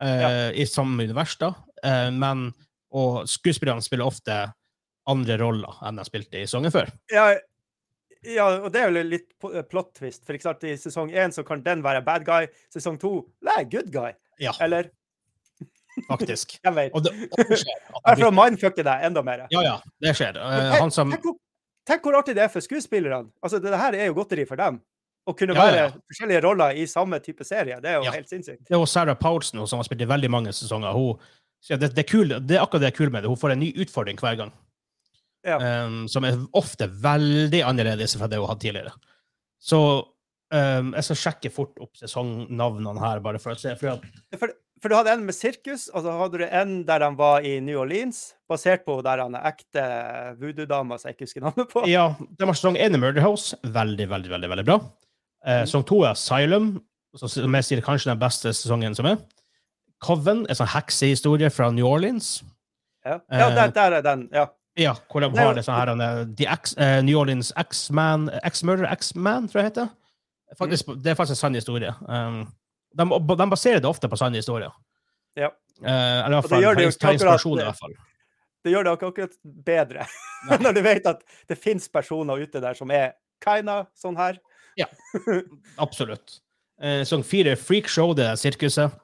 uh, i samme univers, da. Uh, men, og skuespillerne spiller ofte andre roller enn de spilte i sesongen før. Ja, ja, og det er jo litt eh, plot twist. For eksempel, i sesong én så kan den være bad guy. Sesong to nei, good guy. Ja, Eller faktisk. jeg vet. Og det, og det skjer. at for å mindfucke deg enda mer. Ja, ja, det skjer. Tenk, han som tenk, tenk hvor artig det er for skuespillerne. Altså, det her er jo godteri for dem. Å kunne Ja, være ja. forskjellige roller i samme type serie. Det er jo Ja. helt sinnssykt. Det er jo Sarah Powelson, som har spilt i veldig mange sesonger. Hun, det, det, er kul, det er akkurat det er kult med det. Hun får en ny utfordring hver gang. Ja. Um, som er ofte veldig annerledes fra det hun hadde tidligere. Så um, jeg skal sjekke fort opp sesongnavnene her, bare for å se. For For, for du hadde en med sirkus, og så hadde du en der han var i New Orleans, basert på der han er ekte voodoo-dama som jeg ikke husker navnet på. ja, det var sesong én i Murder House. Veldig, veldig, veldig veldig bra. Mm. sesong to er Asylum, som jeg sier kanskje den beste sesongen som er. Coven en sånn heksehistorie fra New Orleans. Ja, ja Eh, der, der er den. Ja. Ja, hvor de Det har det sånn her uh, The X, uh, New Orleans X-Man X-Murder X-Man, tror jeg det heter. Faktisk, Det er faktisk en sann historie. Um, de, de baserer det ofte på sanne historier. Ja. Uh, eller i hvert det gjør det inspirasjon, i hvert fall. Det gjør det akkurat bedre. Når du vet at det fins personer ute der som er kinda sånn her. ja, Absolutt. Uh, Sesong fire, Freakshow, det er sirkuset.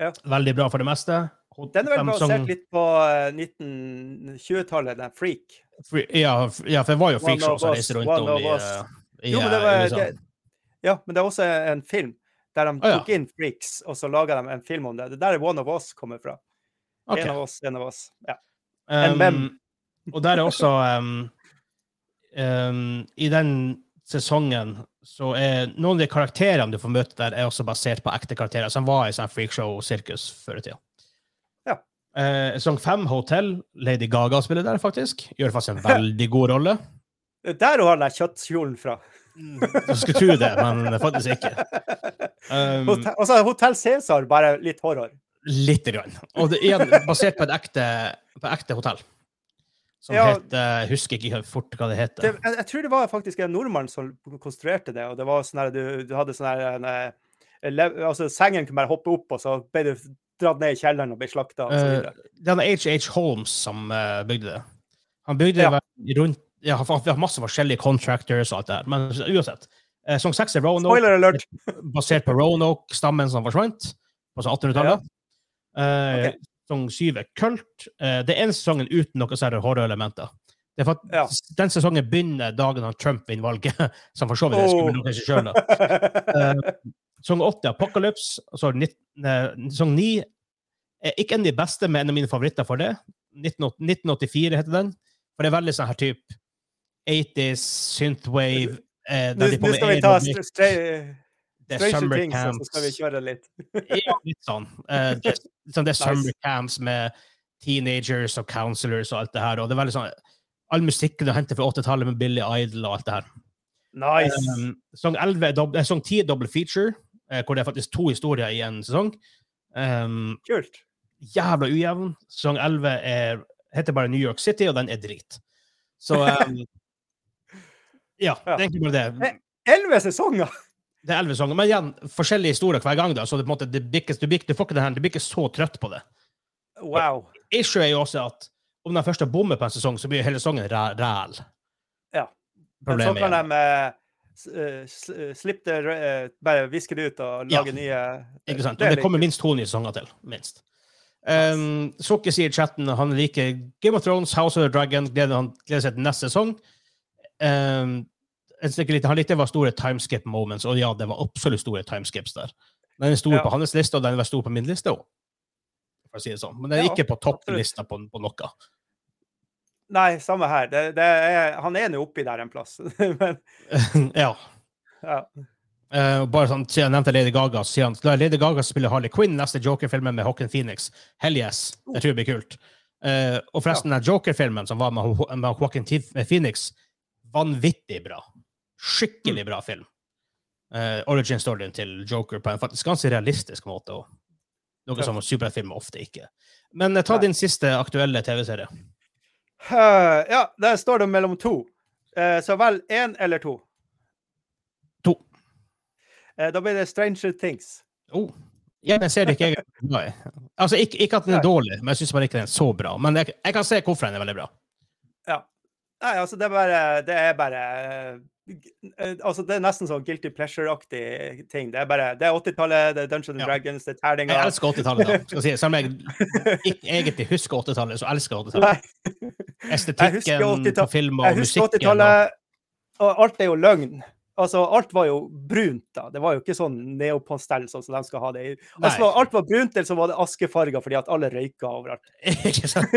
Ja. Veldig bra for det meste. Den er vel basert litt på eh, 1920-tallet, den Freak. Free, ja, ja, for det var jo Freak Freakshow som reiste rundt om i, uh, i Jo, men det uh, var, det, ja, men det er også en film der de Å, ja. tok inn freaks, og så laga de en film om det. Det der er One of Us kommer fra. Okay. En av oss, en av oss. Ja. En. Um, og der er også um, um, I den sesongen så er noen av de karakterene du får møte der, er også basert på ekte karakterer som var i sånn freakshow-sirkus før i tida. Uh, sesong fem, Hotel. Lady Gaga spiller der, faktisk. Gjør faktisk en veldig god rolle. Er Der har jeg kjøttkjolen fra. Du skulle tro det, men faktisk ikke. Um, og så er Hotell Cæsar bare litt horror. Lite grann. Og det er basert på et ekte, på ekte hotell. Som Ja. heter Jeg husker ikke fort hva det heter. Det, jeg, jeg tror det var faktisk en nordmann som konstruerte det, og det var sånn her du, du hadde sånn her en, eh, Altså, sengen kunne bare hoppe opp, og så ble du dratt ned i kjelleren og ble slakta. Uh, det er H.H. Holmes som eh, bygde det. Han bygde Ja. rundt ja, Vi har masse forskjellige contractors og alt det her, men uansett. Sesong seks er Roanoke, Spoiler alert! basert på Roanoke-stammen som forsvant på sånn 1800-tallet. Eh, Okay. Sesong 7 er Kult. Eh, det er en sesongen uten noe særlig horrorelementer. Det er for at Ja. Den sesongen begynner dagen han Trump vinner valget, som for så vidt er skummelt nok i seg sjøl. Sesong åtte er Apocalypse. og så nitt- eh, Sesong ni ikke en av de beste, men en av mine favoritter for det. 1984 heter den. For det er veldig sånn her type 80s, synthwave eh, Nå skal vi ta det er summer Things, og så skal vi kjøre litt. Ja, litt sånn. Uh, det, sånn det er Nice. summer camps med teenagers og counselors og alt det her. Og det er veldig sånn All musikken du henter fra 80-tallet med Billy Idol og alt det her. Nice. Um, song 11 er dob- eh, 10 er double feature, eh, hvor det er faktisk to historier i en sesong. Um, Kult. jævla ujevn. Sesong 11 er, heter bare New York City, og den er drit. Så um, Ja, det er egentlig bare det. Elleve sesonger! Det er elleve sesonger. Men igjen, forskjellige historier hver gang. da, så det, på en måte, det bikkes, du, blir, ikke- du, får ikke det her, du blir ikke så trøtt på det. Wow. Issue er jo også at om de først bommer på en sesong, så blir hele sesongen ræl. Ja. Men så kan de eh, eh, s- slippe det, eh, bare viske det ut og Ja. lage nye Ikke sant? det Og det kommer minst to nye sanger til. Minst. Um, Sukke sier i chatten han liker Game of Thrones, House of the Dragon, gleder, han, gleder seg til neste sesong. Um, litt, han likte det var store timeskip moments, og ja, det var absolutt store timeskips der. Den er stor Ja. på hans liste, og den var stor på min liste òg. For å si det sånn. Men den er Ja, ikke på topplista på, på noe. Nei, samme her. Det, det er, han er nå oppi der en plass. Men ja. ja. Uh, bare sånn, siden jeg nevnte Lady Gaga, sier han la Lady Gaga spille Harley Quinn neste Joker-filmen med Håken Phoenix. Hell yes. Det tror jeg blir kult. Uh, og forresten, den Joker-filmen som var med, med Hawken Phoenix, vanvittig bra. Skikkelig bra film. Uh, Origin-storyen til Joker på en faktisk ganske realistisk måte. Også. noe Ja. som superfilmer ofte ikke. Men ta din siste aktuelle TV-serie. Ja, der står det mellom to. Eh, så vel én eller to. To. Eh, da blir det Stranger Things. Oh. Ja, den ser ikke jeg glad i. Altså, ikke, ikke at den er dårlig, men jeg syns ikke den er så bra. Men jeg, jeg kan se hvorfor den er veldig bra. Ja. Nei, altså, det er bare Det er bare eh, Altså, det er nesten sånn guilty pleasure-aktig ting. Det er bare Det er 80-tallet, det er Dungeons and. Dragons, det er terninger. Jeg elsker 80-tallet, da. Si. Selv om jeg ikke egentlig husker 80-tallet, så elsker jeg 80-tallet. Husker Estetikken 80-tallet. på film og jeg husker 80-tallet, og alt er jo løgn. Altså, alt var jo brunt da. Det var jo ikke sånn neopastell sånn som de skal ha det i. Altså, alt var brunt, eller så var det askefarger fordi at alle røyka overalt. Ikke sant?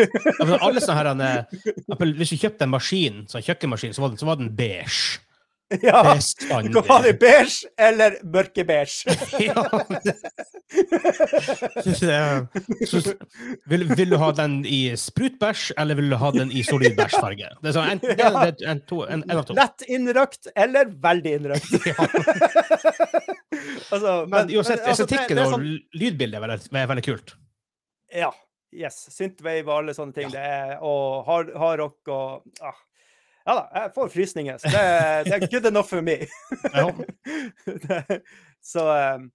Alle sånne her, eh, Hvis du kjøpte en maskin, sånn kjøkkenmaskin, så var den, så var den beige. Ja, Bestandig. du kan ha det beige eller mørkebeige. Ja, vil, vil du ha den i sprutbæsj, eller vil du ha den i solid bæsjfarge? Det er sånn, en, ja. en, en, to, en, en to. Lett innrøkt eller veldig innrøkt. Ja. altså, Men uansett, altså, estetikken og sånn- lydbildet er veldig, veldig kult. Ja. Yes. Synthwave og alle sånne ting. Det er, og hard, hardrock og ah. Ja da, jeg får frysninger. Så det, det er good enough for me. Så um,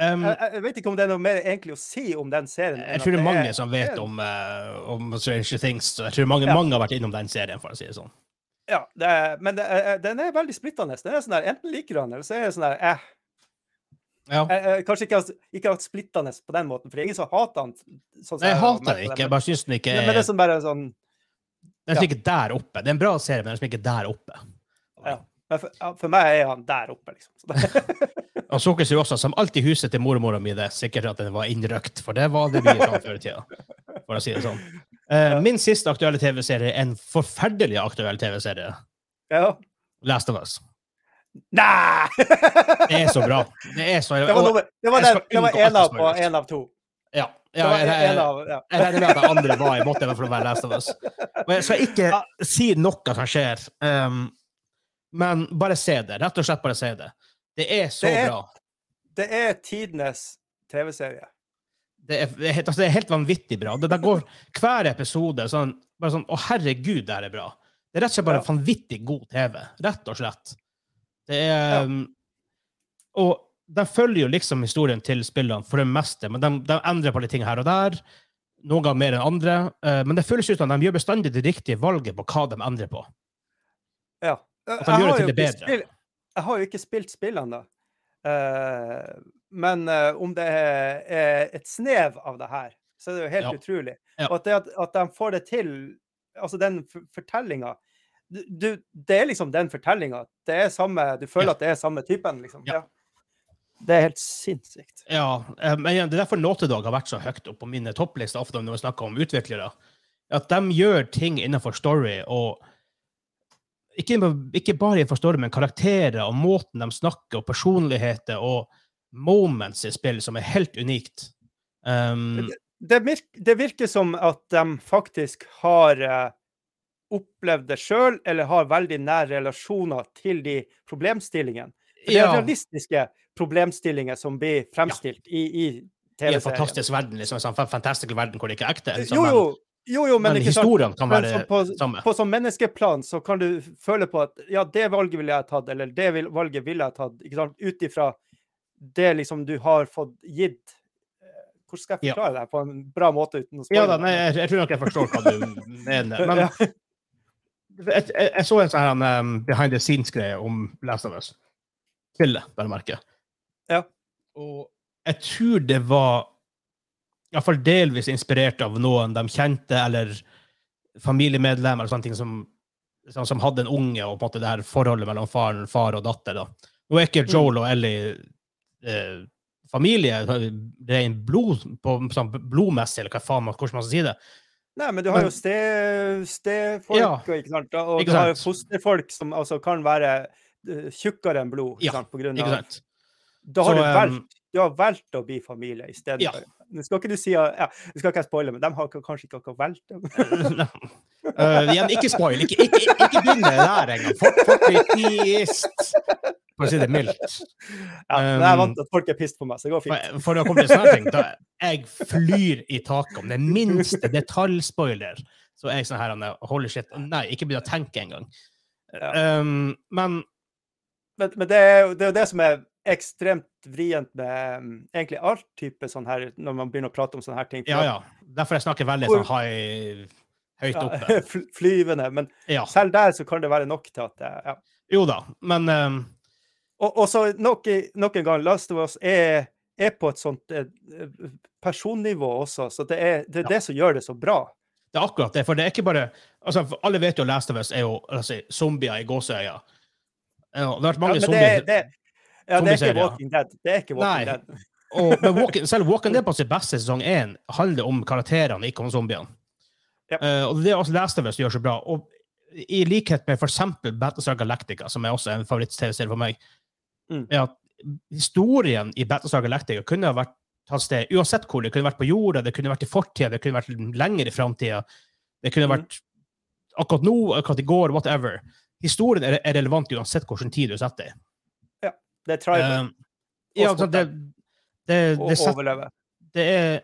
Um, jeg, jeg vet ikke om det er noe mer egentlig å si om den serien. jeg tror det er mange er- som vet om, uh, om Stranger Things. Så jeg tror mange, Ja. mange har vært innom den serien, for å si det sånn. Ja, det er, men det er, den er veldig splittende. Den er sånn der, Enten liker du den, eller så er det sånn der eh, Ja. Kanskje ikke, ikke hatt splittende på den måten, for det er ingen som hater den. Sånn jeg hater den ikke. Jeg bare syns den ikke er men det er sånn bare sånn Den er liksom ikke der oppe. Det er en bra serie, men den er ikke ikke der oppe. Ja. For, ja, for meg er han der oppe, liksom. Og Sukker sier også, som alltid huset til mormora mi, det er sikkert at den var innrøkt, for det var det mye sånn før i tida. For å si det sånn. Uh, min siste aktuelle TV-serie er en forferdelig aktuell TV-serie. ja. Last of Us. Nei! Det er så bra. Det er så Det var, nummer, det var, den, det var en av som en av to. Ja. Ja jeg, jeg, regner med at de andre var i måte for å være Last of Us. Og jeg skal ikke si noe som skjer, um, men bare se det. Rett og slett bare se det. Det er så Det er- bra. Det er tidenes TV-serie. Det det, helt- altså, det er helt vanvittig bra. Det, det går hver episode sånn, bare sånn Å, herregud, det her er bra. Det er rett og slett bare Ja. vanvittig god TV. Rett og slett. Det er Ja. um, Og de følger jo liksom historien til spillene for det meste, men de, de endrer på litt ting her og der. Noen ganger mer enn andre. Uh, men det føles ut som de gjør bestandig det riktige valget på hva de endrer på. Ja. At de gjør det til det bedre. spill- jeg har jo ikke spilt spillene, da. Uh, men uh, om det er, er et snev av det her, så er det jo helt Ja. utrolig. Ja. Og at, det, at, at de får det til Altså, den fortellinga Det er liksom den fortellinga. Det er samme Du føler Ja. at det er samme typen, liksom. Ja. Det er helt sinnssykt. Ja, eh, men igjen, det er derfor Naughty Dog har vært så høyt opp på mine topplister ofte når vi snakker om utviklere. At de gjør ting innenfor story, og ikke, ikke bare innenfor story, men karakterer og måten de snakker, og personligheter og moments i spillet som er helt unikt. Um, Det, virker, det virker som at de faktisk har eh, opplevd det sjøl, eller har veldig nære relasjoner til de problemstillingene. For det er ja, realistiske problemstillinger som blir fremstilt i, i i en TV-serien. fantastisk verden, liksom, en sånn fantastisk verden hvor det ikke er ekte. Liksom, Jo, jo, Jo, jo, men, Men ikke historiene kan være men på, samme. på sånn menneskeplan så kan du føle på at ja, det valget ville jeg tatt, eller det valget ville jeg tatt, ikke sant, ut ifra det liksom du har fått gitt. Hvordan skal jeg Ja. forklare det på en bra måte uten å Ja da, nei, jeg, jeg tror nok jeg forstår hva du mener. Men Ja. jeg, jeg, jeg så en sånn um, behind the scenes-greie om Last of Us. Spillet, bare merke. Ja. Og jeg tror det var iallfall delvis inspirert av noen de kjente, eller familiemedlemmer, eller sånne ting som, som, som hadde en unge, og på en måte det her forholdet mellom far, far og datter. da. Nå er ikke Joel og Ellie eh, familie, ren blod, på, sånn blodmessig, eller hva faen, man- hvordan man skal si det. Nei, men du har jo stefolk, ste, Ja. og, ikke sant? og Ikke du har jo fosterfolk som altså kan være tjukkere enn blod, Ja, sant? På grunn av? Da har Så, du um, valgt, du har valgt å bli familie i stedet Ja. for. Nå skal ikke du si ja, Nå skal ikke jeg spoile, men de har kanskje ikke akkurat valgt det. Uh, igjen, ikke spoil. Ikke, ikke, ikke begynn med det der engang. Folk, folk blir pissed, for å si det mildt. Ja, men jeg er vant til at folk er pissed på meg, så det går fint. For, å komme til sånne ting, da jeg flyr i taket om den minste detaljspoiler, så er jeg sånn her er, Holy shit. Nei, ikke begynn å tenke engang. Ja. Um, men Men, men det, er, jo- det som er ekstremt vrient med um, egentlig all type sånn her, når man begynner å prate om sånne her ting. ja, ja. Derfor jeg snakker veldig sånn high, høyt ja, oppe. Ja, Flyvende. Men Ja. selv der så kan det være nok til at ja. Jo da, men um, Og, og så nok, nok en gang, Last of Us er, er på et sånt eh, personnivå også, så det er det, er det som gjør det så bra. det er akkurat det. For det er ikke bare altså, Alle vet jo Last of Us er jo altså, zombier i gåseøya. Ja, det har vært mange det, zombier. er- det, ja, det er ikke Walking Dead. Det er ikke Walking Nei. Dead. Og, men Walking, selv Walking Dead på sitt beste sesong 1 handler om karakterene, ikke om zombiene. Yep. Uh, og det er også Last vi som gjør så bra. Og i likhet med f.eks. Battlestar Galactica, som er også en favoritt-TV-serie for meg, Mm. er at historien i Battlestar Galactica kunne ha vært tatt sted uansett hvor. Det kunne vært på jorda, det kunne vært i fortida, det kunne vært lenger i framtida. Det kunne Mm. vært akkurat nå, akkurat i går, whatever. Historien er, er relevant uansett hvilken tid du setter i. Det er tribal Eh, ja, altså, det, det, det, set- overleve. det er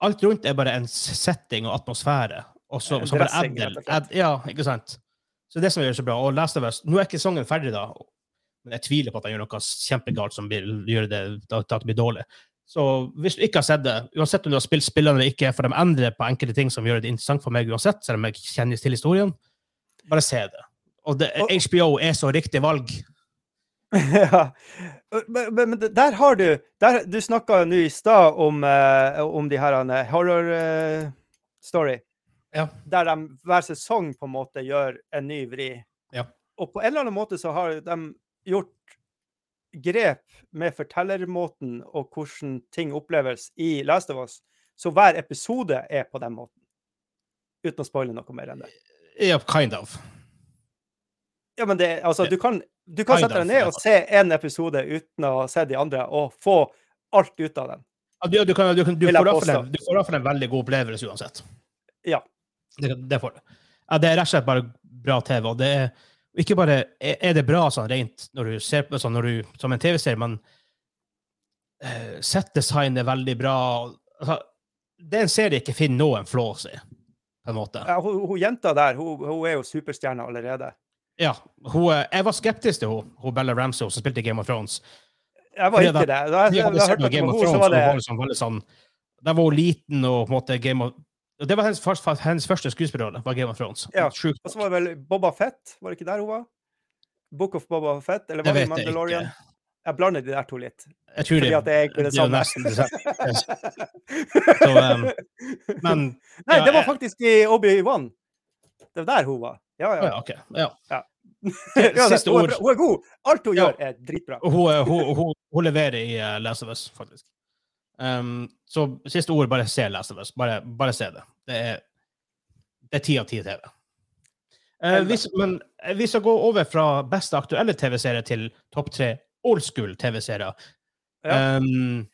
Alt rundt er bare en setting og atmosfære. Og så, så bare slett. add- Ja, ikke sant? Så det er det som gjør det så bra. Og Last of Us Nå er ikke sangen ferdig, da, men jeg tviler på at han gjør noe kjempegalt som vil gjøre det til at det blir dårlig. Så hvis du ikke har sett det, uansett om du har spilt spillene eller ikke, for de endrer på enkelte ting som gjør det interessant for meg uansett, selv om jeg kjenner til historien, bare se det. Og det, HBO er så riktig valg. ja. Men, men, men der har du der, Du snakka nå i stad om, uh, om de her eh, horror uh, story. Ja. Der de hver sesong på en måte gjør en ny vri. Ja. Og på en eller annen måte så har de gjort grep med fortellermåten og hvordan ting oppleves i Last of Us. Så hver episode er på den måten. Uten å spoile noe mer enn det. Ja, kind of. Ja, men det, altså, du kan, du kan sette deg ned og se en episode uten å se de andre, og få alt ut av den. Ja, Du, kan, du, kan, du, får en- du får iallfall en veldig god opplevelse uansett. Ja. Det, det får du. Ja, det er rett og slett bare bra TV. Og det er ikke bare er er det bra sånn rent når du ser på sånn når du, som en TV-serie, men uh, settdesign er veldig bra. Altså, det er en serie jeg ikke finner noen flås i, på en måte. Ja, hun, hun jenta der, hun, hun er jo superstjerne allerede. Ja, hun, eh, jeg var skeptisk til hun, hun Bella Ramsey, som spilte i Game of Thrones. Jeg var ikke det. Da jeg, Vi jeg, hadde sett Game of Thrones, var hun var liksom veldig sånn Da var hun liten og på en måte Game of Det var hennes, første- hennes første skuespillerrolle, var Game of Thrones. Ja, Og så var det vel Boba Fett, var det ikke der hun var? Book of Boba Fett, eller var det jeg Mandalorian? ikke. Jeg blander de der to litt. Jeg tror Fordi det, at det er det samme. det. Så, um, Men Nei, ja, det var faktisk i Obi-Wan. Det var der hun var. Ja, ja, ja. OK. Ja. Siste ord. hun er god. Alt hun Ja. gjør, er dritbra. Hun, hun, hun, hun leverer i uh, Last of Us, faktisk. Um, så siste ord, bare se Last of Us. Bare, bare se det. Det er det er ti av ti TV. Uh, hvis, men eh, vi skal gå over fra beste aktuelle TV-serie til topp tre old school TV-serier. Ja. Um,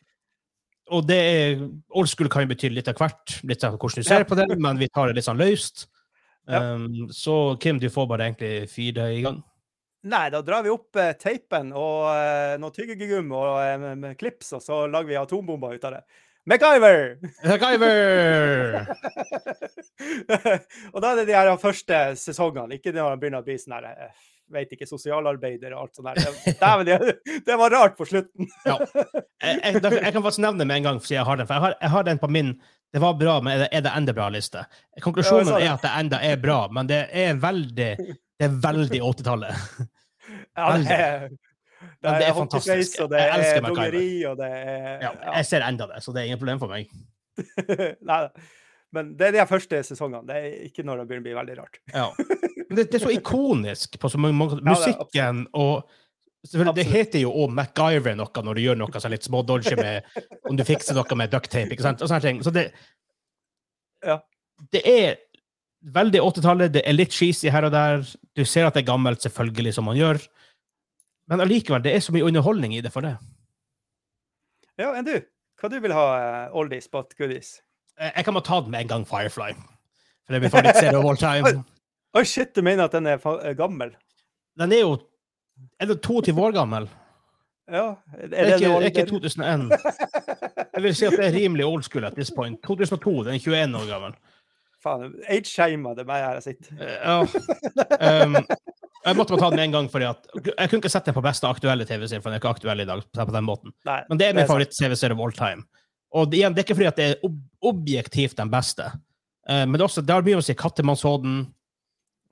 og det er Old school kan jo bety litt av hvert, litt av hvordan du ser på det, men vi tar det litt sånn løst. Ja. Um, så Kim, du får bare egentlig fyre i gang. Nei, da drar vi opp eh, teipen og eh, noe tyggegum og eh, klips, og så lager vi atombomber ut av det. MacGyver! MacGyver! og da er det de her første sesongene, ikke når han begynner å bli sånn her Veit vet ikke, sosialarbeider og alt sånt der. Det, dæven, det, det var rart på slutten. Ja. Jeg, jeg, jeg kan faktisk nevne med en gang, siden jeg har den. For jeg har, jeg har den på min Det var bra, men er det, er det enda bra-liste? Konklusjonen Ja, er at det enda er bra, men det er veldig Det er veldig 80-tallet. Ja, det er, det er, det er fantastisk. og det Jeg elsker er MacGyver. og det er Ja, jeg ser enda det, så det er ingen problem for meg. Nei, men det er de første sesongene. Det er ikke når det begynner å bli veldig rart. Ja. Men det, det er så ikonisk på så mange måter. Ja, er Musikken og selvfølgelig, Det heter jo òg MacGyver noe når du gjør noe sånn litt smådodgy med Om du fikser noe med ducktape, ikke sant? Og sånne ting. Så det Ja. Det er veldig 80-tallet. Det er litt cheesy her og der. Du ser at det er gammelt, selvfølgelig, som man gjør. Men allikevel, det er så mye underholdning i det for det. Ja, enn du? Hva du vil ha, uh, oldies but goodies? Jeg jeg kan bare ta den med en gang, Firefly. For det blir favorittserie of all time. Oi, shit, du mener at den er eh, gammel? Den er jo Er det 22 år gammel? Ja. Er Det er ikke, det ikke 2001. Jeg vil si at det er rimelig old school at this point. 2002, den er 21 år gammel. Faen, age-shama det meg her jeg sitter. Eh, Ja. Um, jeg måtte bare ta den en gang, fordi at jeg kunne ikke sett den på beste aktuelle TV-serie, for den er ikke aktuell i dag. på den måten. Nei, Men det er min favoritt-TV-serie of all time. Og det, igjen, det er ikke fordi at det er ob objektivt den beste, Eh, men det, også, det har mye å si. Kattemannshovden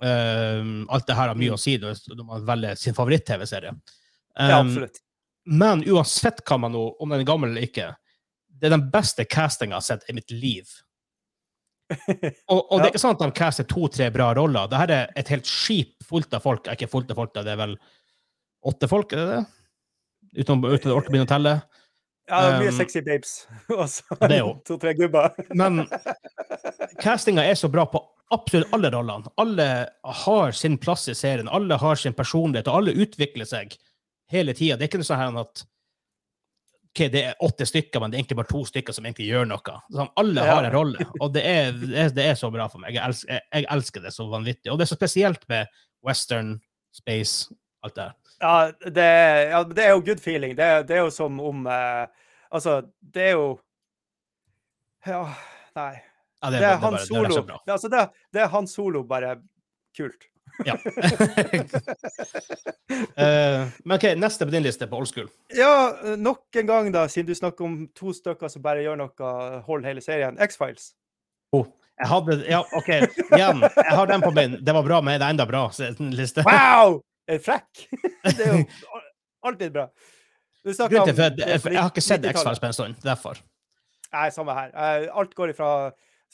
eh, Alt det her har mye å si når når man velger sin favoritt-TV-serie. Ja, Um, absolutt. Men uansett hva man nå, om den er gammel eller ikke, det er den beste castinga jeg har sett i mitt liv. Og, og det er ikke sånn at de caster to-tre bra roller. Dette er et helt skip fullt av folk. Ikke fullt av folk, det er vel åtte folk, er det det? Uten, uten å orke å begynne å telle. Ja, det er mye um, sexy babes. Og så er to-tre gubber. Men castinga er så bra på absolutt alle rollene. Alle har sin plass i serien, alle har sin personlighet, og alle utvikler seg hele tida. Det er ikke noe sånn at ok, det er åtte stykker, men det er egentlig bare to stykker som egentlig gjør noe. Sånn, alle har en rolle, og det er, det er, så bra for meg. Jeg elsker, jeg, jeg elsker det så vanvittig. Og det er så spesielt med western, space, alt det der. Ja, det, ja, det er jo good feeling. Det, det er jo som om eh, Altså, det er jo Ja, nei. Ja, Det det, er bare- han det, er solo. så bra. Altså, det, det er han solo, bare kult. Ja. uh, men OK, neste på din liste på old school. Ja, eh, nok en gang, da, siden du snakker om to stykker som bare gjør noe, hold hele serien. X-Files. Oh, jeg hadde Ja, OK. Igjen. Jeg har den på min. Det var bra, men det er enda bra liste. Wow! Er frekk! Det er jo alltid bra. Grunnen til, for, jeg, for jeg har ikke sett X-Files på en stund. Derfor. Nei, samme her. Eh, Alt går ifra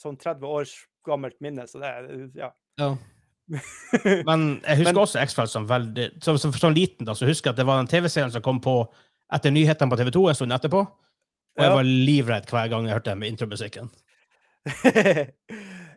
sånn 30 års gammelt minne, så det er Ja. Ja. Men jeg husker Men- også X-Files som veldig som, som, som liten. da, så husker jeg at det var den TV-serien som kom på etter nyhetene på TV2 en stund etterpå. Og jeg var livredd hver gang jeg hørte med intromusikken.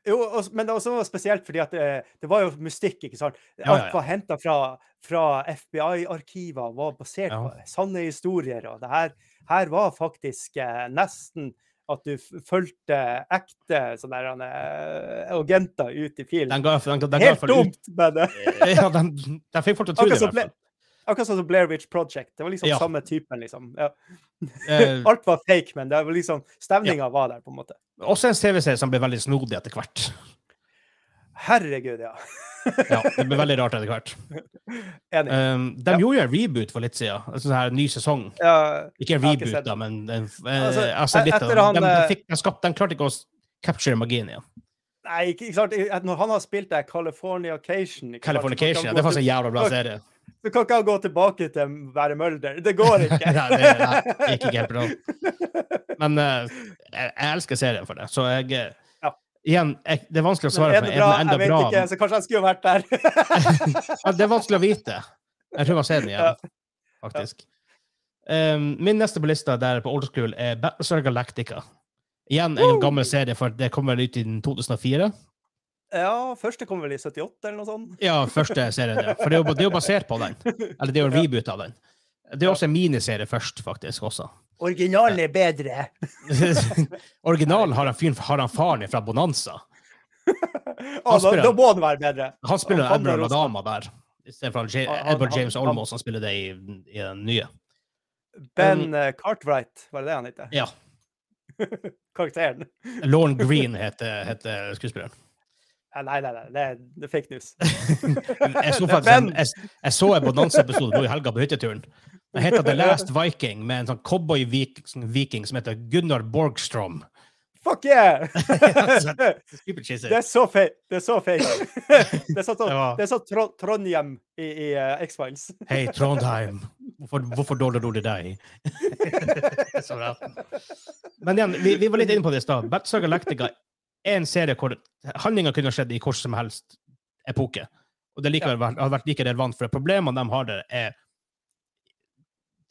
jo, og, men det var også spesielt fordi at det, det var jo mystikk, ikke sant? Ja, ja, Alt ja. var henta fra, fra FBI-arkiver, var basert Ja. på sanne historier. Og det her, her var faktisk eh, nesten at du fulgte ekte sånne der, eh, agenter ut i film. Den ga, den, den, den Helt dumt, men Ja, den, den fikk folk til å tro det. I hvert fall. akkurat sånn som Blair Witch Project. Det var liksom Ja. samme typen, liksom. Ja. Eh, Alt var fake, men det var liksom, stemninga var der, på en måte. også en TV-serie som ble veldig snodig etter hvert. Herregud, ja. Ja, Det blir veldig rart etter hvert. Um, de Ja. gjorde jo en reboot for litt siden. En sånn her ny sesong. Ja, Ikke en reboot, ikke da, men en, altså, Altså, sett litt det. han, De, de, eh, fikk, de, skapt, de klarte ikke å capture magien igjen. Nei, ikke, ikke sant? Når han har spilt det Californication Californication. ja, Det er var en jævla bra serie. Du kan ikke gå tilbake til være Mulder. Det går ikke. Nei, det, nei, det gikk ikke helt bra. Men uh, jeg, jeg elsker serien for det. Så jeg eh. Igjen, det er vanskelig å svare svare er på. det Er bra? den enda Jeg vet bra? ikke, så kanskje jeg skulle vært der. Det er vanskelig å vite. Jeg tror man ser den igjen, faktisk. Um, min neste på lista der på Old School er Battlestar Galactica. Igjen en gammel serie, for det kom vel ut i 2004. Ja, første kom vel i 78 eller noe sånt. Ja, første serien, ja. For det er, det er jo basert på den. Eller det er jo en reboot av den. Det er også en miniserie først, faktisk. også. Originalen er bedre. Originalen har han, fyr, har han faren fra Bonanza. Da, spiller- da må den være bedre. Han spiller Han Admiral Adama der. I stedet for han Ja- Han- han- Edward James han- Olmos, som spiller det i, i den nye. Ben um, Cartwright, var det det han het? Ja. Karakteren. Lauren Green heter, heter skuespilleren. Nei, nei, nei. Det er, det er fake news. Jeg så faktisk en, jeg, jeg så en bonanza-episode nå i helga på hytteturen. Den heter The Last Viking, med en sånn cowboy-viking som heter Gunnar Borgstrom. Fuck yeah! Det er så feil. Det er så feil. Det er sånn så, sånn Tro Trondhjem i, i uh, X-Files. Hei, Trondheim. Hvorfor, hvorfor ord du deg? Så bra. Men igjen, vi, vi var litt inne på det i stad. Batsaga Galactica er en serie hvor handlinga kunne skjedd i hvor som helst epoke. Og det likevel har vært like relevant, for problemene de har der, er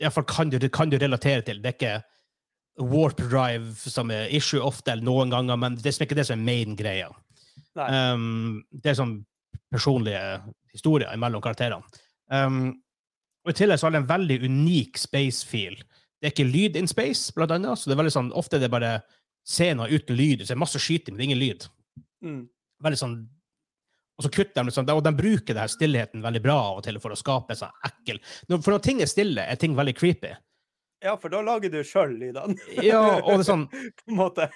Iallfall kan, du- kan du relatere til. Det er ikke warp drive som er issue ofte, eller noen ganger, men det er ikke det som er main-greia. Um, det er sånn personlige historier mellom karakterene. Um, og I tillegg så har det en veldig unik space-feel. Det er ikke lyd in space, blant annet, så det er veldig sånn, ofte er det bare scener uten lyd. Så det er masse skyting, men det er ingen lyd. Mm. Veldig sånn Og så kutter de liksom, og de bruker denne stillheten veldig bra av og til for å skape sånn ekkel For når ting er stille, er ting veldig creepy. Ja, for da lager du sjøl lydene, Ja, og det er sånn på en måte.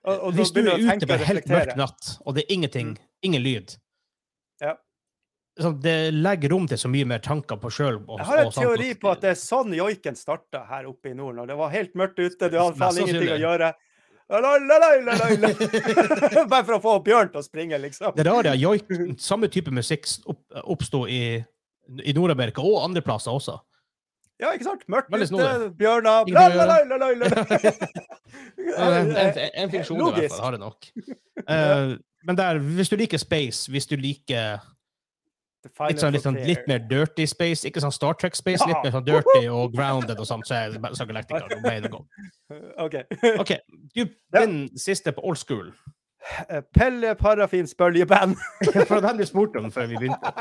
Og, og Hvis du er ute på en helt mørk natt, og det er ingenting, ingen lyd Ja. sånn, Det legger rom til så mye mer tanker på sjøl. Jeg har en teori på at det er sånn joiken starta her oppe i nord. Når det var helt mørkt ute, du hadde faen ingenting å gjøre. Bare for å få Bjørn til å springe, liksom. Det rare er joik, samme type musikk opp, oppsto i, i Nord-Amerika og andre plasser også. Ja, ikke sant? Mørkt ute, bjørner gjøre. En, fiksjon i hvert fall har det nok. Uh, men der, hvis du liker space, hvis du liker litt, sånn, litt, sånn, litt mer dirty space, ikke sånn Star Trek-space, litt mer sånn dirty og grounded og sånt, så er så Galactica way to. OK. OK, du, Ja. din siste på old school. Pelle Parafins bøljeband. For den du spurte om før vi begynte.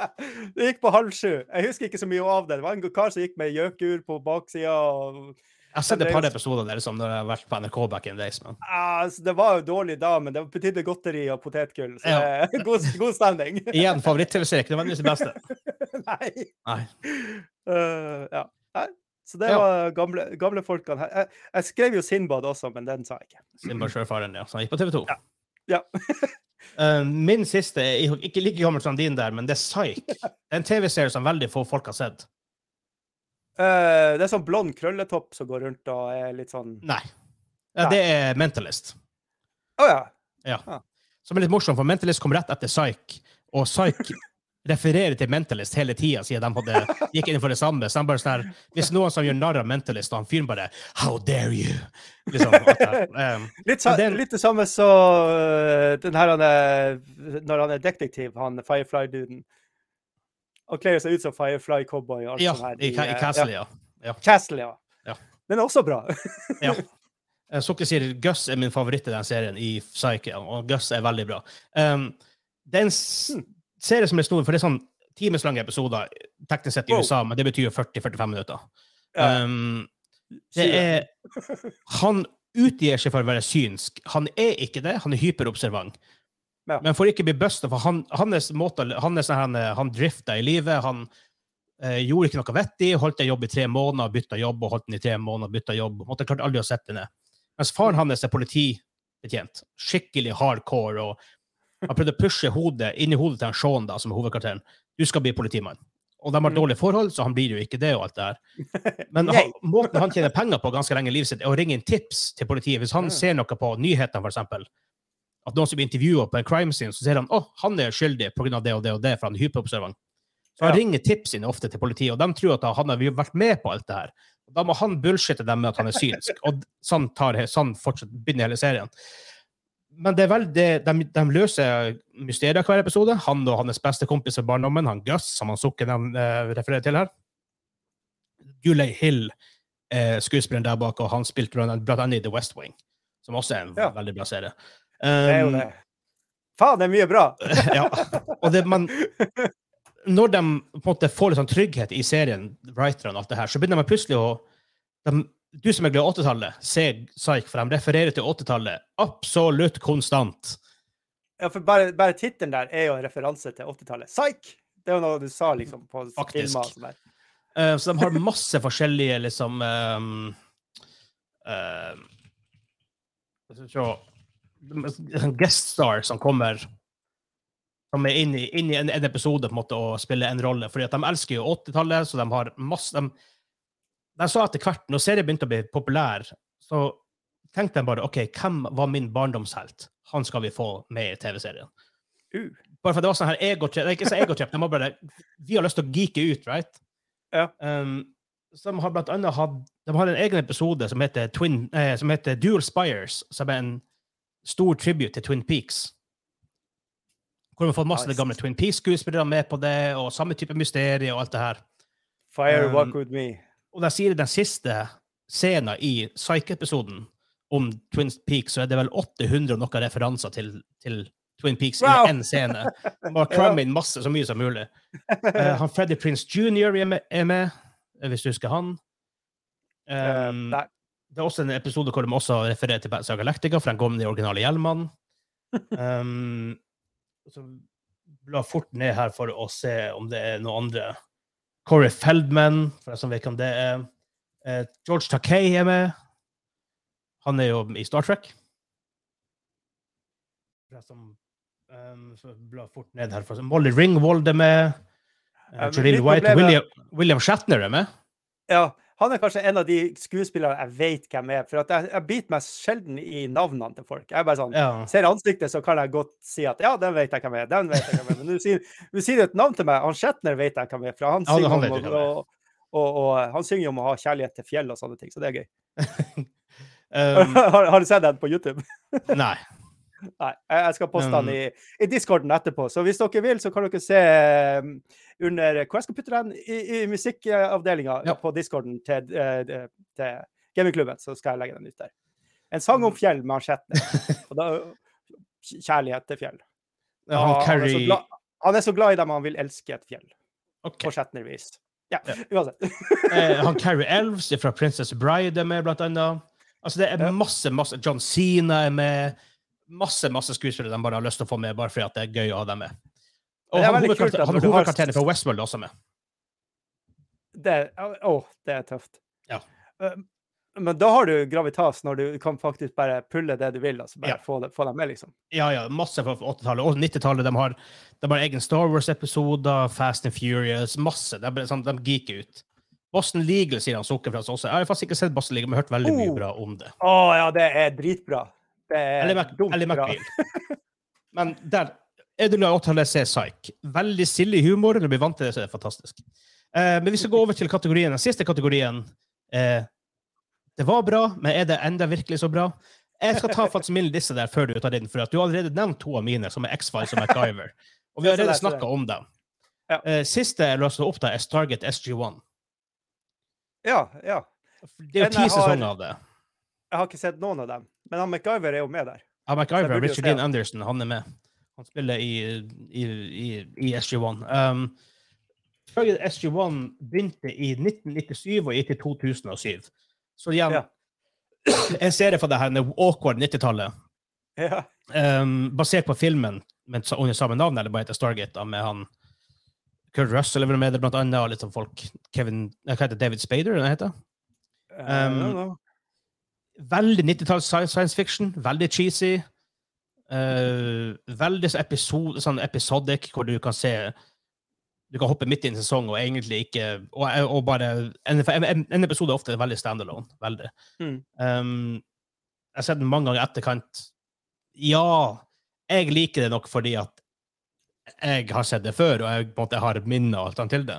Det gikk på halv sju. Jeg husker ikke så mye av det. Det var en kar som gikk med gjøkur på baksida. Og... Jeg har sett et par episoder der liksom, når jeg har vært på NRK back in the days. Men. Altså, det var jo dårlig da, men det betydde godteri og potetgull. Så Ja. god, god stemning. Igjen favoritt-TV-serie, ikke nødvendigvis det beste. Nei. Nei. Uh, ja. Nei. Så det Ja. var gamle, gamle folkene. her. Jeg, jeg skrev jo Sinbad også, men den sa jeg ikke. Sinbad Sjøfaren, ja. Så han gikk på TV 2. Ja. Eh, min siste er ikke like gammel som din der, men det er Psych. Det er en TV-serie som veldig få folk har sett. Eh, det er sånn blond krølletopp som går rundt og er litt sånn Nei. Ja, det er Mentalist. ja. Ja. Ah. Som er litt morsomt, for Mentalist kom rett etter Psych, og Psych refererer til Mentalist hele tida, siden de hadde, gikk inn for det samme. Så de bare sånn her, Hvis noen som gjør narr av Mentalist, og han fyren bare How dare you? Liksom, at. Um, Litt, sa, den- litt det samme som øh, den her han er, Når han er detektiv, han Firefly-duden. Han kler seg ut som Firefly-cowboy og alt ja, her. i, i eh, Castle, ja. Ja. Castle, ja. Ja. Den er også bra. ja. Eh, Som dere sier, Gus er min favoritt i den serien, i Psyche, og Gus er veldig bra. Um, det er en Hmm. serie som er stor, for det er sånn timeslange episoder, teknisk sett i Wow. USA, men det betyr jo 40-45 minutter. Um, det er Han utgir seg for å være synsk. Han er ikke det, han er hyperobservant. Ja. Men for ikke å bli busta, for han, hans måte, han, er sånn, han, han drifta i livet. Han eh, gjorde ikke noe vettig, holdt en jobb i tre måneder, bytta jobb og holdt den i tre måneder, bytta jobb. Måtte klart aldri å sette ned. Mens faren hans er politibetjent. Skikkelig hardcore. og Han prøvde å pushe hodet inn i hodet til han Sean, da, som er hovedkarakteren. Du skal bli politimann. Og de har Mm. dårlige forhold, så han blir jo ikke det. og alt det her. Men han, måten han tjener penger på ganske lenge i livet sitt, er å ringe inn tips til politiet. Hvis han Mm. ser noe på nyhetene, eksempel, at noen som blir intervjua på en crime scene, så sier han å, han er skyldig pga. det og det og det, for han er hyperobservant. Så han Ja. ringer tipsene ofte til politiet, og de tror at han har vært med på alt det her. Og da må han bullshitte dem med at han er synsk, og sånn, tar, sånn begynner hele serien. Men det er vel det, de, de løser mysterier hver episode. Han og hans beste kompis fra barndommen, han Gus, som han Sukken uh, refererer til her. Julie Hill, eh, skuespilleren der bak, og han spilte blant annet i The West Wing, som også er en Ja. veldig bra serie. Det er jo Um, det. Faen, det er mye bra! ja. Og det, man, når de på en måte får litt sånn trygghet i serien, writerne og alt det her, så begynner de plutselig å de, Du som er glad i 80-tallet, ser Psych, for de refererer til 80-tallet absolutt konstant. Ja, for bare, bare tittelen der er jo en referanse til 80-tallet. Psych! Det er jo noe du sa liksom på Faktisk. filmer. Eh, så de har masse forskjellige liksom um, eh, en guest star som kommer som er inn i, inn i en, en, episode på en måte og spiller en rolle. fordi at de elsker jo 80-tallet, så de har masse de, de sa etter hvert, når serien begynte å bli populær, så tenkte de bare OK, hvem var min barndomshelt? Han skal vi få med i TV-serien. Uh. Bare for det var sånn her egotrip. Ikke så egotrip, de har bare Vi har lyst til å geeke ut, right? Ja. Um, som har blant annet hatt De har en egen episode som heter, Twin, eh, som heter Dual Spires, som er en stor tribute til Twin Peaks. Hvor vi har fått masse nice. gamle Twin Peaks-skuespillere med på det, og samme type mysterier og alt det her. Fire, um, walk with me. Og de sier i den siste scenen i Psyche-episoden om Twin Peaks, så er det vel 800 og noen referanser til, til Twin Peaks wow. i én scene. Bare cramme inn masse, så mye som mulig. Uh, han Freddy Prince jr. er med, er med, hvis du husker han. Um, uh, det er også en episode hvor de også refererer til Battlestar Galactica, for den kom i de originale hjelmene. Um, så bla fort ned her for å se om det er noen andre. Corey Feldman, for jeg som vet hvem det er. Eh, George Takei er med. Han er jo i Star Trek. Som, um, bla fort ned her for Molly Ringwald er med. Uh, White. William, William Shatner er med. Ja, han er kanskje en av de skuespillerne jeg vet hvem er. For jeg, jeg biter meg sjelden i navnene til folk. Jeg bare sånn, ja. Ser ansiktet, så kan jeg godt si at ja, den vet jeg hvem er. den vet jeg hvem er. Men du sier, du sier et navn til meg, han Shetner vet jeg hvem er. For han, ja, han, om, og, og, og, og, han synger om å ha kjærlighet til fjell og sånne ting, så det er gøy. um, har, har, du sett den på YouTube? nei. Nei, jeg skal poste den i, i discorden etterpå. Så hvis dere vil, så kan dere se um, under Hvor jeg skal putte den? I, i musikkavdelinga ja. på discorden til, uh, til gamingklubben. Så skal jeg legge den ut der. En sang om fjell med Ansjette. Og Kjærlighet til fjell. Ja, han, han, er glad, han, er så glad i dem han vil elske et fjell. Okay. På Shatner-vis. Ja, ja, uansett. eh, han Carrie Elves fra Princess Bride er med, blant annet. Altså, det er masse, masse John Sina er med masse masse skuespillere de bare har lyst til å få med, bare fordi det er gøy å ha dem med. Og han hovedkarakteren fra Westworld også med. Det, å, det er tøft. Ja. Men da har du gravitas når du kan faktisk bare pulle det du vil. altså bare ja. få, det, få, dem med, liksom. Ja, ja. Masse fra 80-tallet og 90-tallet. De, har, de har egen Star Wars-episoder, Fast and Furious, masse. De, sånn, de geeker ut. Boston Legal sier han sukker fra oss også. Jeg har faktisk ikke sett Boston Legal, men hørt veldig mye oh. bra om det. Å oh, ja, det er dritbra. Det er Ellie, Mac dumt Eller McBeal. Men der er du glad i å. Veldig silly humor. Du blir vant til det, så det er fantastisk. Eh, men vi skal gå over til kategorien. Den siste kategorien. Eh, det var bra, men er det enda virkelig så bra? Jeg skal ta faktisk min liste der før du tar din, for at du har allerede nevnt to av mine, som er X-Files og MacGyver. Og vi har allerede snakka om dem. Ja. Eh, siste jeg løste opp, der er Stargate SG1. Ja, ja. Det er jo ti sesonger av det. Jeg har ikke sett noen av dem. Men han MacGyver er jo med der. Ja, MacGyver, Richard Dean Anderson, han er med. Han spiller i, i, i, i SG1. Um, SG1 begynte i 1997 og gikk til 2007. Så igjen ja. En serie fra det her awkward 90-tallet. Ja. Um, basert på filmen men under samme navn, eller bare heter Stargate, da, med han Kurt Russell er med det, blant annet, og litt sånn folk Kevin, Hva heter David Spader? Hva heter um, Veldig 90-talls science fiction. Veldig cheesy. Uh, veldig episode, sånn episodic, hvor du kan se Du kan hoppe midt i en sesong og egentlig ikke Og, og bare en, en, episode er ofte veldig standalone. Veldig. Mm. Um, jeg har sett den mange ganger i etterkant. Ja, jeg liker det nok fordi at jeg har sett det før, og jeg på en måte har minner og alt annet til det.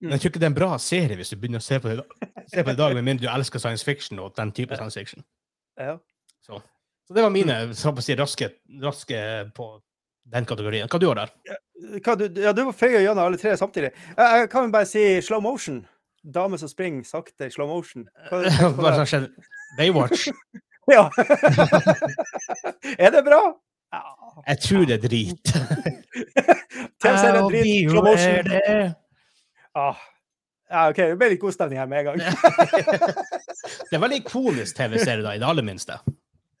Men jeg tror ikke det er en bra serie hvis du begynner å se på det, se på det i dag, med mindre du elsker science fiction og den type science fiction. Ja. Så. Så, det var mine så å si, raske, raske på den kategorien. Hva du har der? Hva, du, ja, du føyer gjennom alle tre samtidig. Jeg kan bare si slow motion. Dame som springer sakte i slow motion. Hva, som skjedde? Baywatch? ja. er det bra? Ja. Jeg tror det er drit. TV-serien drit. Slow motion. Ah. Ja, OK, det ble litt god stemning her med en gang. det er veldig ikonisk TV-serie, da, i det aller minste.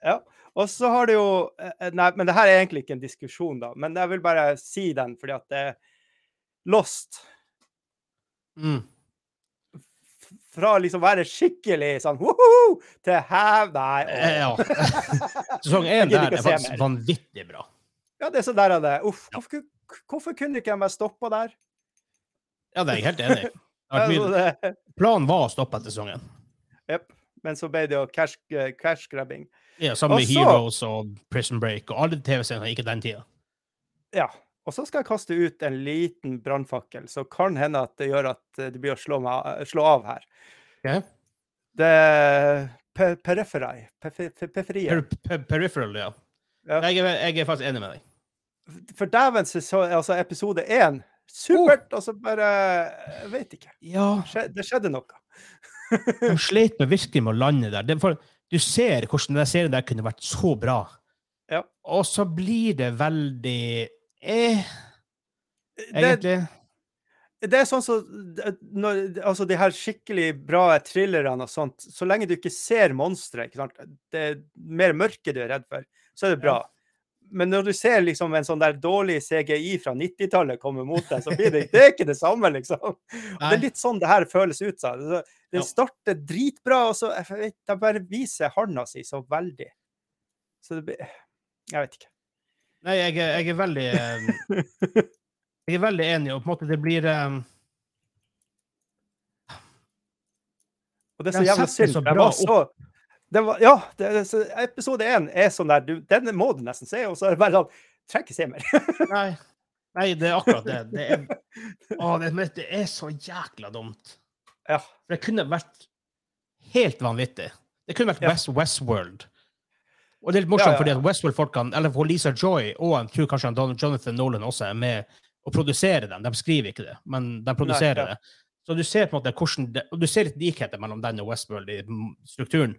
Ja. Og så har det jo eh, Nei, men det her er egentlig ikke en diskusjon, da. Men jeg vil bare si den, fordi at det er Lost mm. fra liksom være skikkelig sånn woho, til hev... Nei. Eh. Ja. Sesong én der er faktisk vanvittig bra. Ja, det er sånn der av det. Uff, hvorfor, hvorfor kunne ikke de bare stoppa der? Ja, det er jeg helt enig i. Altså, Planen var å stoppe etter sesongen. Jepp. Men så ble det jo cash, eh, cash grabbing. Ja, Sammen med Heroes og Prison Break og alle TV-seriene gikk den tida. Ja. Og så skal jeg kaste ut en liten brannfakkel, så kan hende at det gjør at eh, det blir å slå, meg, slå av her. Okay. Det pe periferi. Pe- pe- Per per peripheral, ja. Ja. Jeg, er, jeg er faktisk enig med deg. For dæven, altså episode én Supert! Og så bare Jeg vet ikke. Ja, Det skjedde noe. de sleit med virkelig med å lande der. For, du ser hvordan den serien der kunne vært så bra. Ja. Og så blir det veldig eh, egentlig. det er sånn som så, når, Altså, de her skikkelig bra thrillerne og sånt, så lenge du ikke ser monstre, det er mer mørke du er redd for, så er det bra. Men når du ser liksom en sånn der dårlig CGI fra 90-tallet komme mot deg, så blir det, det er ikke det samme, liksom. Og det er litt sånn det her føles ut som. Det- starter dritbra, og så jeg vet, de bare viser handa si så veldig. Så det blir Jeg vet ikke. Nei, jeg, jeg er veldig Jeg er veldig enig, og på en måte det blir um... Og det er så jævla synd. Den bra var så den var, Ja, det, episode én er sånn der du, Den må du nesten se, og så er det bare sånn Trenger ikke se mer. Nei. Nei, det er akkurat det. Det er, å, det, det er så jækla dumt. Ja. For det kunne vært helt vanvittig. Det kunne vært Ja. West Westworld. Og det er litt morsomt, Ja, fordi at Westworld-folkene, eller for Lisa Joy og jeg tror kanskje han Jonathan Nolan også er med å produsere dem. De skriver ikke det, men de produserer ja. det. Så du ser på en måte hvordan det, og du ser litt likheter mellom den og Westworld i strukturen.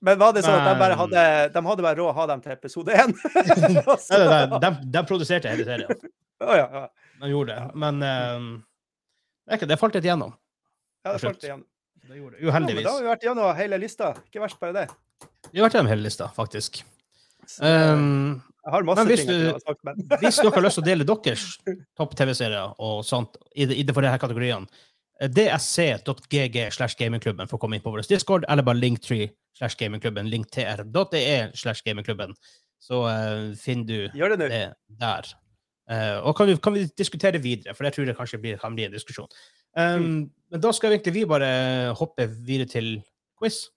Men var det sånn at de bare hadde De hadde bare råd å ha dem til episode én? Nei, nei, nei, de, de produserte hele serien. oh, ja, ja. De gjorde det. Men eh, det, falt litt igjennom. ja, det falt igjennom. igjen. Det gjorde det. Ja, men da har vi vært gjennom hele lista. Ikke verst bare det. Vi har vært gjennom hele lista, faktisk. Så, Um, jeg har masse ting jeg du- kunne ha sagt, men hvis dere har lyst til å dele deres topp-TV-serier og sånt i, det- i det for disse kategoriene, dsc.gg slash gamingklubben for å komme inn på vår Discord, eller bare linktree slash gamingklubben, linktr.de slash gamingklubben. Så uh, finner du gjør det nå. det der. Uh, og kan vi, kan vi diskutere videre, for det tror jeg kanskje blir, kan bli en diskusjon. Um, Mm. Men da skal vi egentlig vi bare hoppe videre til quiz.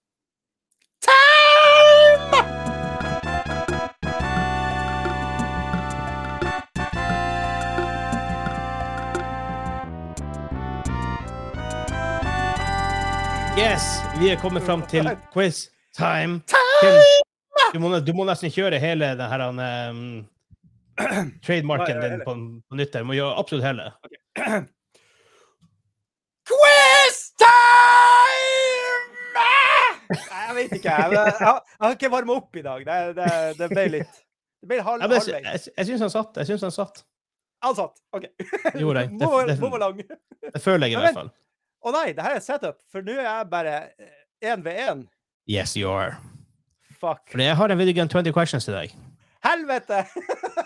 Yes, vi er kommet fram til quiz time. Kim, du, må, du må nesten kjøre hele den her um, trademarken din på, på nytt. Du må gjøre absolutt hele. Quiz time! Nei, jeg vet ikke. Jeg, jeg, jeg, jeg har ikke varma opp i dag. Det, det, det ble litt Det ble halv, jeg, halvveis. jeg, jeg syns han satt. Jeg synes han satt. Han satt. OK. Det gjorde jeg. Det, det, lang? det føler jeg i hvert fall. Å nei, det her er setup, for nå er jeg bare én ved én. Yes, you are. Fuck. For jeg har en Videogun 20 questions til deg. Helvete!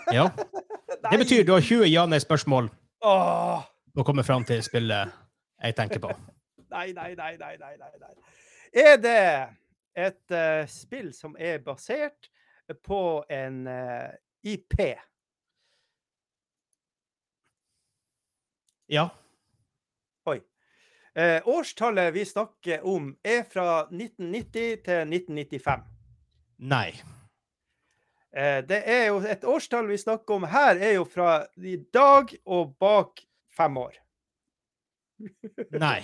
Ja. Det betyr du har 20 ja-nei-spørsmål oh. å komme fram til spillet jeg tenker på. nei, nei, nei, nei, nei, nei, nei. Er det et uh, spill som er basert på en uh, IP? Ja. Eh, årstallet vi snakker om, er fra 1990 til 1995. Nei. Eh, det er jo et årstall vi snakker om her, er jo fra i dag og bak fem år. Nei.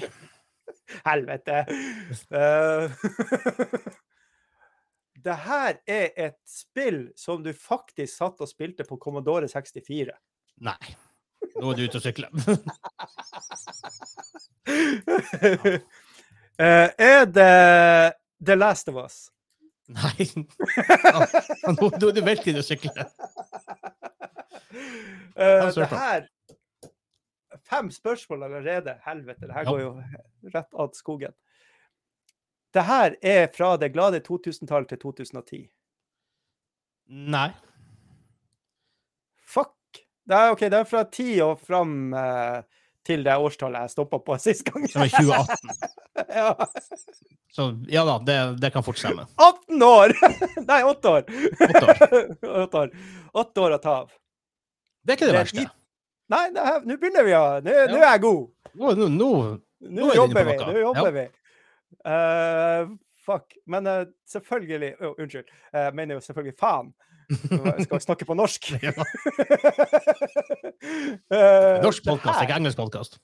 Helvete. Eh, det her er et spill som du faktisk satt og spilte på Commodore 64. Nei. Nå er du ute og sykler. uh, er det The Last of Us? Nei. Nå nå er du veldig ute og sykler. Uh, det her Fem spørsmål allerede. Helvete, det her går jo rett ad skogen. Det her er fra det glade 2000-tallet til 2010. Nei. Det er, okay, det er fra 10 og fram eh, til det årstallet jeg stoppa på sist gang. Som er 2018. ja. Så ja da, det, det kan fort stemme. 18 år! Nei, 8 år. Åtte år. 8 år. 8 år å ta av. Det er ikke det Det er verste. Nei, nå begynner vi å Nå Ja. er jeg god. Nå, nå, nå Nå er jobber vi. Nå jobber vi. Uh, fuck. Men uh, selvfølgelig Å, Unnskyld. Jeg mener jo selvfølgelig faen. Jeg vi snakke på norsk. Ja. Eh, Norsk podkast, ikke engelsk podkast.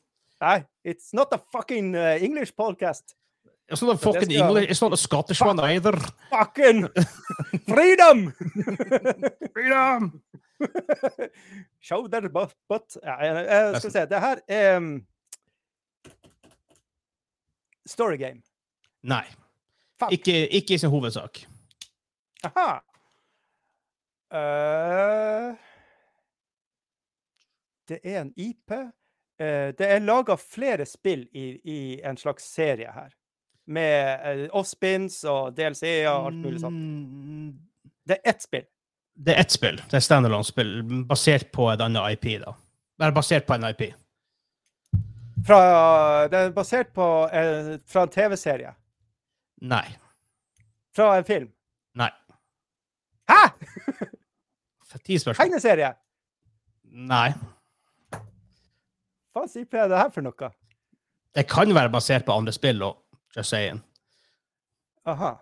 Nei, it's not a fucking uh, English podcast. It's not a fucking skal- English, it's not a Scottish one either. Fucking freedom! Freedom! Shoulder butt. butt. Ja, uh, skal se. Det her er um, Story game. Nei. Fuck. Ikke, ikke i sin hovedsak. Aha. Eh, det er en IP. Uh, det er laga flere spill i, i en slags serie her. Med uh, off-spins og DLC-er og alt mulig sånt. Mm, Det er ett spill. Det er ett spill. Det er standalone-spill basert på en annen IP. da. Eller basert på en IP. Fra, det er basert på eh, fra en TV-serie. Nei. Fra en film. Nei. Hæ?! Ti spørsmål. Tegneserie! Nei. Hva sier P det her for noe? Det kan være basert på andre spill og just saying. Aha.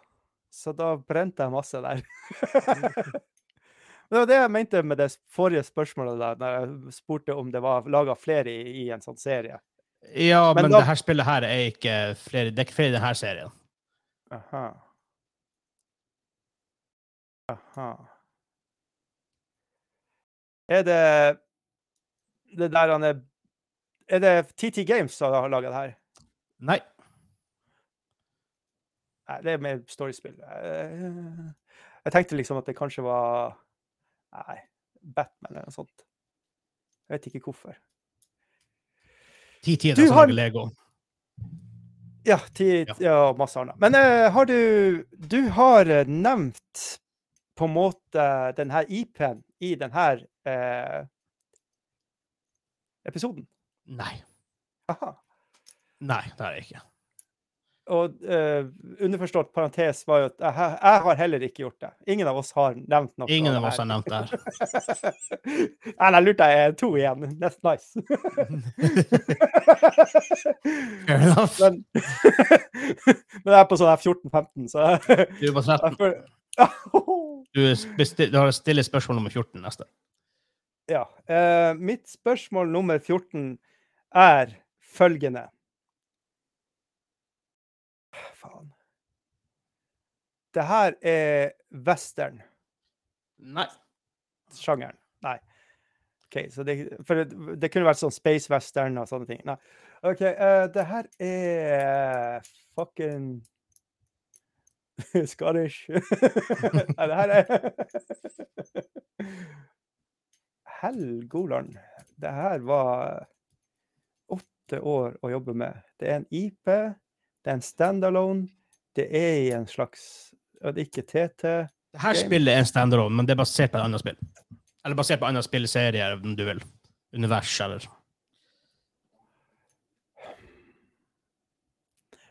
Så da brente jeg masse der. det var det jeg mente med det forrige spørsmålet, da når jeg spurte om det var laga flere i, i en sånn serie. Ja, Men men, da- det her spillet her er ikke flere, det er ikke flere i denne serien. Aha. Aha. Er det det der han er Er det TT Games som har laga det her? Nei. Nei, det er mer storiespill. Eh, Jeg tenkte liksom at det kanskje var Nei, Batman eller noe sånt. Jeg vet ikke hvorfor. TT er det som har- lager Lego. Ja, ti, Ja. ja masse annet. Men uh, har du Du har eh, nevnt på en måte den her IP-en i denne eh, episoden. Nei. Aha. Nei, det er det ikke. Og eh, underforstått parentes var jo at jeg, jeg har heller ikke gjort det. Ingen av oss har nevnt noe. Ingen av oss har nevnt det her. Nei, jeg lurte jeg er to igjen. That's nice. Fair enough. men, men jeg er på sånn her 14-15, så Du er på jeg 13. Du, er du har stille spørsmål nummer 14 neste. Ja. eh, mitt spørsmål nummer 14 er følgende Faen. Det her er western. Nei. sjangeren. Nei. OK, så det, for det, det kunne vært sånn space western og sånne ting. Nei. OK, uh, det her er fucking Scottish. Nei, det her er Helgoland. Det her var åtte år å jobbe med. Det er en IP, det er en standalone, det er i en slags Det er ikke TT. Det her spillet er en standalone, men det er basert på et annet spill. Eller basert på en annen spillserie, om du vil. Univers, eller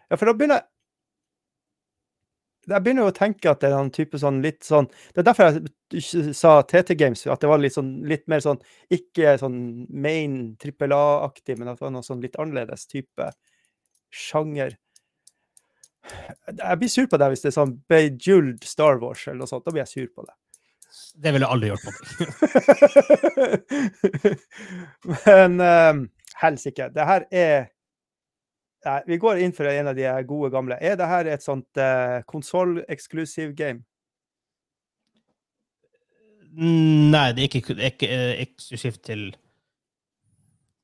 Ja, for da begynner jeg Jeg begynner jo å tenke at det er en type sånn litt sånn Det er derfor jeg sa TT Games, at det var litt sånn litt mer sånn Ikke sånn main trippel A-aktig, men at det var noe sånn litt annerledes type sjanger. Jeg blir sur på det hvis det er sånn Bejeweled Star Wars eller noe sånt. Da blir jeg sur på det. Det ville jeg aldri gjort på meg. Men um, helsike. Det her er Nei, vi går inn for en av de gode gamle. Er det her et sånt uh, konsoll-eksklusiv game? Nei, det er ikke, ikke uh, eksklusivt til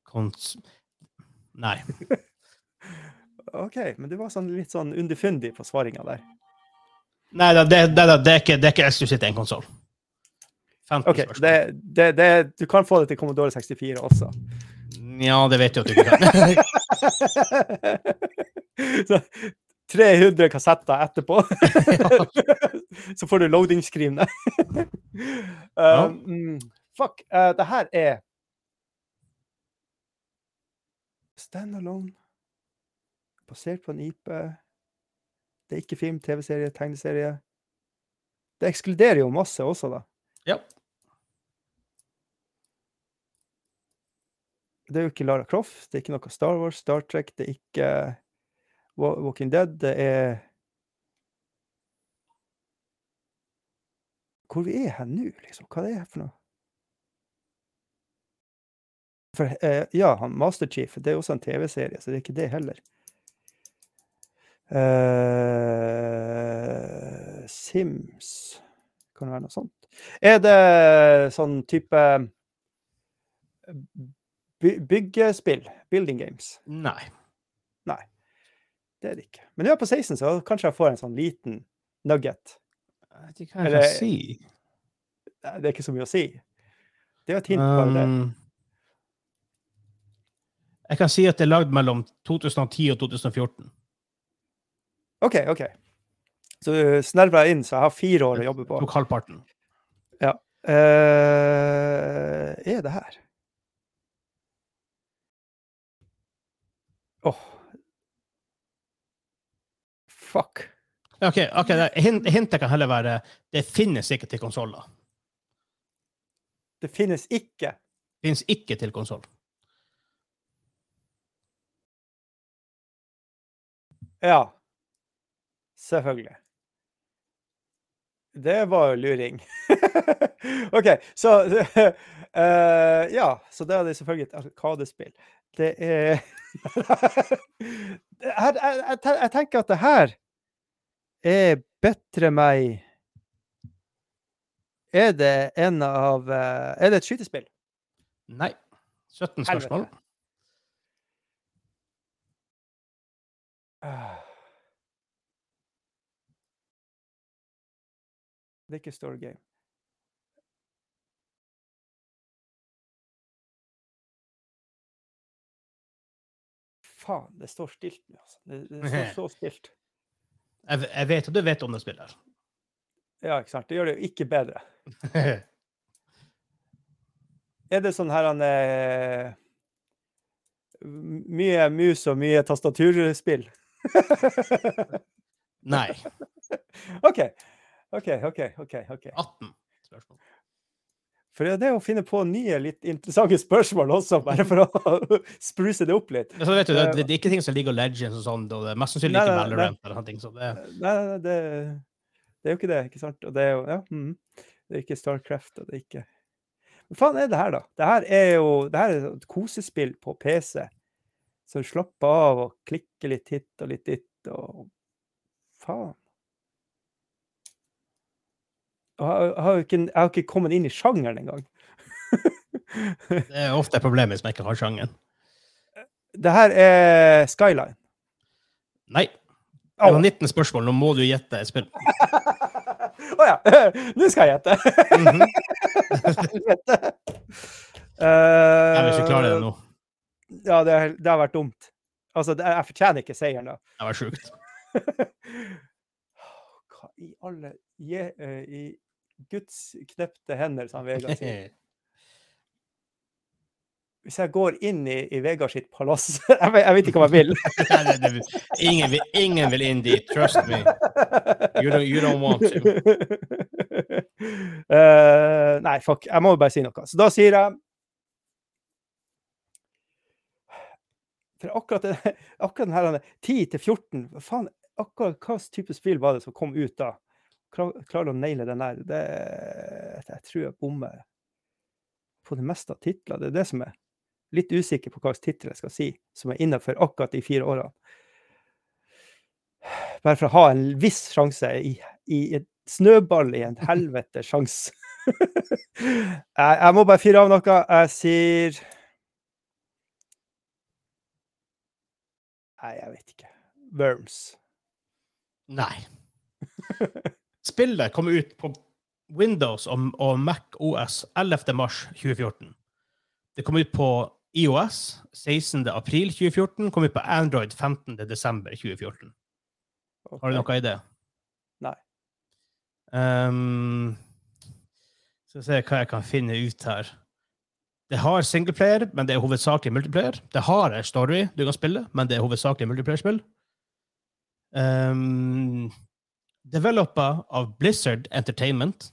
kons... Nei. OK, men du var sånn, litt sånn underfundig på svaringa der. Nei, det, det, det, det, er ikke, det er ikke eksklusivt til en konsoll. OK, det, det, det, du kan få det til Commodore 64 også. Ja, det vet jeg at du ikke kan. Så 300 kassetter etterpå. Så får du loading-screen um, mm, fuck. Uh, det her er Standalone. Basert på en IP. Det er ikke film, TV-serie, tegneserie. Det ekskluderer jo masse også, da. Ja. Det er jo ikke Lara Croft, det er ikke noe Star Wars, Star Trek, det er ikke Walking Dead, det er Hvor vi er hen nå, liksom? Hva er det her for noe? For, eh, ja, han Master Chief, det er også en TV-serie, så det er ikke det heller. Eh, Sims Kan det være noe sånt? Er det sånn type by byggespill? Building games? Nei. Nei, det er det ikke. Men nå er jeg på 16, så kanskje jeg får en sånn liten nugget. Jeg vet ikke hva jeg skal si. Det er ikke så mye å si. Det er et hint bare det. Um, jeg kan si at det er lagd mellom 2010 og 2014. OK, OK. Så du snerver jeg inn, så jeg har fire år å jobbe på. Tok halvparten. Eh, er det her? Fuck. OK, ok, hint, hintet kan heller være det finnes ikke til konsoller. Det finnes ikke. Finnes ikke til konsoll. Ja. Selvfølgelig. Det var jo luring. OK, så uh, Ja, så det er det selvfølgelig et arkadespill. Det er jeg, jeg, jeg tenker at det her er bedre meg Er det en av eh, Er det et skytespill? Nei. 17 spørsmål. Det er ikke story game. Faen, det står stilt nå, altså. Det, det står så stilt. Jeg, jeg vet at du vet om det spillet. Ja, ikke sant. Det gjør det jo ikke bedre. Er det sånn her han eh, Mye mus og mye tastaturspill? Nei. OK. OK, OK, OK. ok. 18 spørsmål. For det er det å finne på nye, litt interessante spørsmål også, bare for å spruce det opp litt. Vet du, det, det er ikke ting som League of Legends og sånn, og det er mest sannsynlig ikke. Valorant eller noe. sånt. det, Nei, nei, det, det er jo ikke det, ikke sant? Og det er jo Ja. mm, Det er ikke Starcraft, og det er ikke Hva faen er det her, da? Det her er jo det her er et kosespill på PC. Så slapp av og klikker litt hit og litt dit og Faen. Jeg har jo ikke, ikke kommet inn i sjangeren engang. det er ofte problemet hvis man ikke har sjangeren. Det her er Skyline. Nei. Det var 19 spørsmål, nå må du gjette et spill. Å ja! Nå skal jeg gjette. Mhm. Helvete. Jeg vil ikke klare det nå. Ja, det, har- det har vært dumt. Altså, det, jeg fortjener ikke seieren, da. Det var sjukt. Hva i alle je, uh, I Guds knepte hender, som Vegard sier. Hvis jeg går inn i, i Vegard sitt palass jeg, vet- jeg vet ikke hva jeg vil. Ingen, vil, ingen vil inn dit, trust me. You don't, you don't want to. Uh, nei, fuck. Jeg må jo bare si noe. Så da sier jeg For akkurat, akkurat den her 10 til 14 Faen, akkurat hva type spill var det som kom ut da? Klar- Klarer å naile den der? Det, jeg tror jeg bommer på det meste av titler. Det er det som er litt usikker på hva slags tittel jeg skal si, som er innenfor akkurat de fire årene. Bare for å ha en viss sjanse i, i et snøball i en helvete sjanse. jeg, jeg må bare fyre av noe. Jeg sier Nei, jeg vet ikke. Worms. Nei. Spillet kom ut på Windows og, og Mac OS 11. mars 2014. Det kom ut på IOS 16. april 2014. Kom ut på Android 15. desember 2014. Har du noe i det? Nei. Um, skal vi se hva jeg kan finne ut her. det har singleplayer, men det er hovedsakelig multiplayer. Det har en story du kan spille, men det er hovedsakelig multiplayer-spill. Um, Developa av Blizzard Entertainment.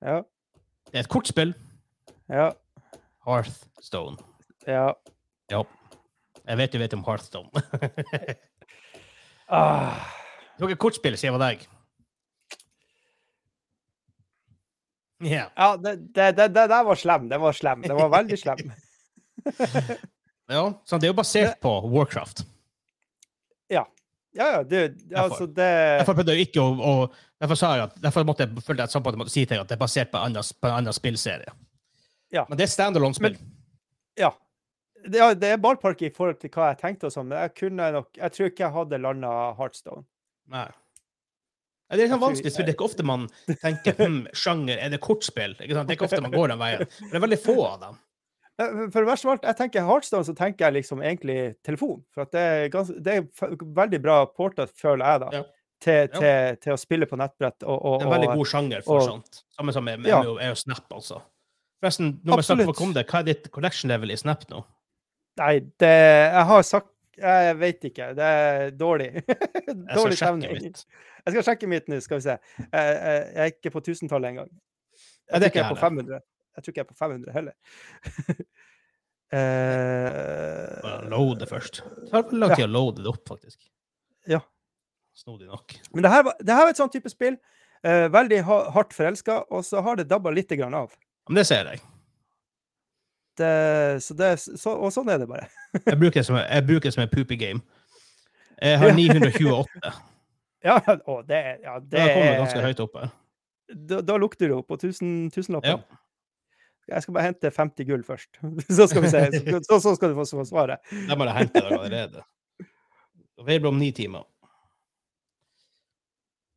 Ja. Det er et kortspill. Ja. Hearthstone. ja. Jeg vet du vet om Hearthstone. Ah. Noe kortspill, sier jeg deg. Ja. Ja, det, det, det, det der var slem. Det var slem. Det var veldig slem. ja. Så det er jo basert på Warcraft. Ja, ja, du, altså det Derfor prøvde jeg ikke å, å Derfor sa jeg at derfor måtte jeg, følte jeg at Samfunnet måtte si til deg at det er basert på en annen, på en annen spillserie. Ja. Men det er standalone-spill. Ja. Det, ja, det er ballpark i forhold til hva jeg tenkte og sånn, men jeg kunne nok Jeg tror ikke jeg hadde landa Heartstone. Nei. Ja, Det er sånn vanskelig, for det er ikke ofte man tenker hm, sjanger, er det kortspill? Det er ikke ofte man går den veien. Men det er veldig få av dem. Eh, For det verste av alt, jeg tenker Heartstone, så tenker jeg liksom egentlig telefon. For det er, gans, det er veldig bra portet, føler jeg, da. Ja. Til, Ja. til, å spille på nettbrett. Og, og, Det er en veldig god sjanger for og- sånt. Samme som med, med, Ja. med, med Snap, altså. Forresten, når vi snakker om det, hva er ditt collection level i Snap nå? Nei, det Jeg har sagt Jeg vet ikke. Det er dårlig. Dårlig stemning. Jeg skal sjekke mitt nå, skal vi se. Jeg, jeg, er ikke på tusentallet engang. Jeg, Jeg det er ikke jeg på 500. Jeg tror ikke jeg er på 500 heller. Eh, load Loade først. Det tar lang tid å loade det opp, faktisk. Ja. Snodig nok. Men det her, var- det her var et sånn type spill. eh, veldig hardt forelska, og så har det dabba litt grann av. Men det ser jeg. Det, så det, så, og sånn er det bare. Jeg bruker det som, jeg bruker det som en poopy game. Jeg har 928. Ja, å, det, ja, det Det kommer ganske er høyt opp her. da, da lukter det opp på tusen, tusenlappen. Ja. Jeg skal bare hente 50 gull først. Så skal vi se. Så, så, skal du få svaret. De har hente det allerede. Det blir om ni timer.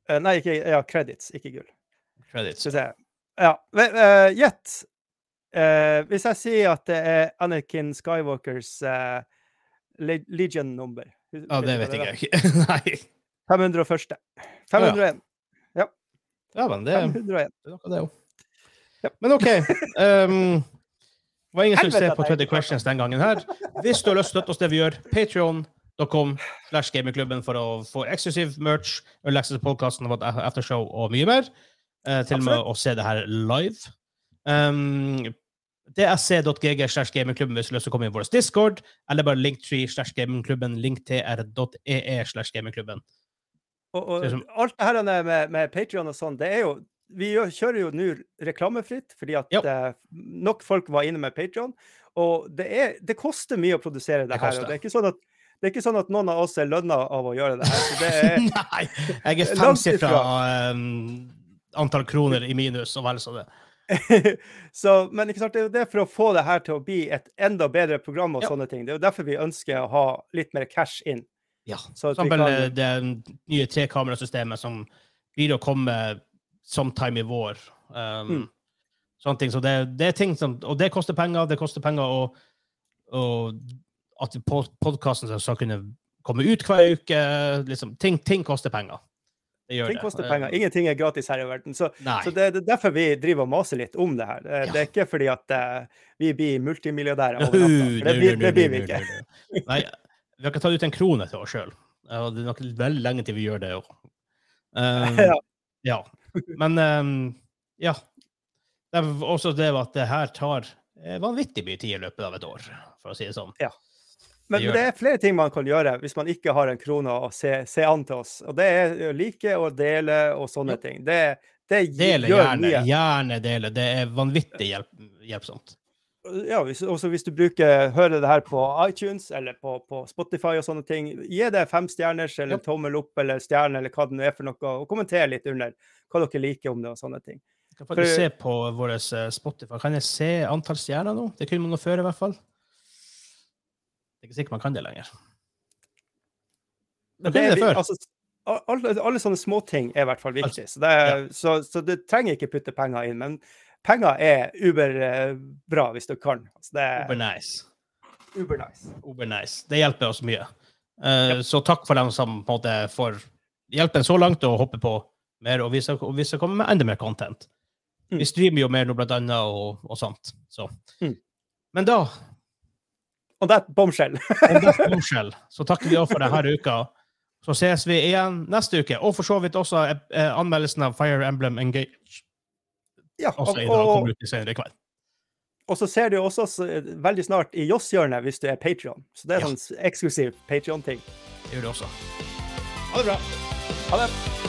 Uh, Nei, ikke ja, credits, ikke gull. Credits. Skal vi se. Ja. Gjett. Uh. Eh, hvis jeg sier at det er Anakin Skywalkers eh, le- Legion-nummer Ja, det vet jeg ikke. Nei. 501. 501. Ja, men det, 501. det er noe, det òg. Ja. Men OK. Um, det var ingen Helvete, suksess på nei. 20 Questions den gangen her. Hvis du har lyst til å støtte oss det vi gjør, patreon.com slash gamingklubben for å få eksklusiv merch, early access til podkasten, aftershow og mye mer. Eh, til og med å se det her live. Um, dsc.gg slash gamingklubben hvis du har lyst til å komme inn i vår Discord, eller bare linktree slash gamingklubben, linktr.ee slash gamingklubben. Og, og som- alt det her med, med Patreon og sånn, det er jo Vi kjører jo nå reklamefritt, fordi at Ja. eh, nok folk var inne med Patreon. Og det, er, det koster mye å produsere det, Det her. Og det er ikke sånn at det er ikke sånn at noen av oss er lønna av å gjøre det her. Så det er, Nei! Jeg er femsifra um, antall kroner i minus, og vel så det. så, men ikke sant, det er jo det for å få det her til å bli et enda bedre program og Ja. sånne ting. Det er jo derfor vi ønsker å ha litt mer cash inn. Ja. For eksempel kan- eh, det nye trekamerasystemet som blir å komme sometime i vår. Um, Mm. Sånne ting. Så det, det er ting som Og det koster penger. Det koster penger å og at podkasten skal kunne komme ut hver uke. Liksom, ting, ting koster penger. Ting koster Eh, penger. Ingenting er gratis her i verden. Så, så det, det er derfor vi driver og maser litt om det her. Det, Ja. det er ikke fordi at uh, vi blir multimilliardærer over natta. Det, blir- det blir vi ikke. Nei, vi har ikke tatt ut en krone til oss sjøl. Det er nok veldig lenge til vi gjør det òg. Um, Ja. ja. Men um, ja. Det er også det at det her tar eh, vanvittig mye tid i løpet av et år, for å si det sånn. Men Det det er flere ting man kan gjøre hvis man ikke har en krone å se, se an til oss. Og det er å like og dele og sånne Ja. ting. Det, det Dele gjør gjerne. mye. Gjerne dele. Det er vanvittig hjelp, hjelpsomt. Ja, hvis, også hvis du bruker, hører det her på iTunes eller på, på Spotify og sånne ting, gi det fem stjerners eller tommel opp eller stjerne eller hva det nå er for noe, og kommenter litt under hva dere liker om det og sånne ting. Jeg kan faktisk For- se på vår eh, Spotify. Kan jeg se antall stjerner nå? Det kunne man nå før, i hvert fall. Det er ikke sikkert man kan det lenger. Men Det det det før. altså, alle, alle sånne småting er i hvert fall viktig. Så det, ja. så, så det trenger ikke putte penger inn. Men penger er uberbra hvis du kan. Altså, det er nice. uber nice. Det hjelper oss mye. Eh, Så takk for dem som på en måte får hjelpen så langt og hopper på mer, og vi skal, og vi skal komme med enda mer content. Mm. Vi streamer jo mer nå, blant annet, og, og sånt. Så. Mm. Men da, Og det er bomskjell. bombshell, så takker vi òg for denne uka. Så ses vi igjen neste uke. Og for så vidt også eh, anmeldelsen av Fire Emblem Engage. Ja, og, og, senere kveld. og så ser du også veldig snart i Joss-hjørnet hvis du er Patrion. Så det er Ja. sånn eksklusiv Patrion-ting. Det gjør det også. Ha det bra. Ha det.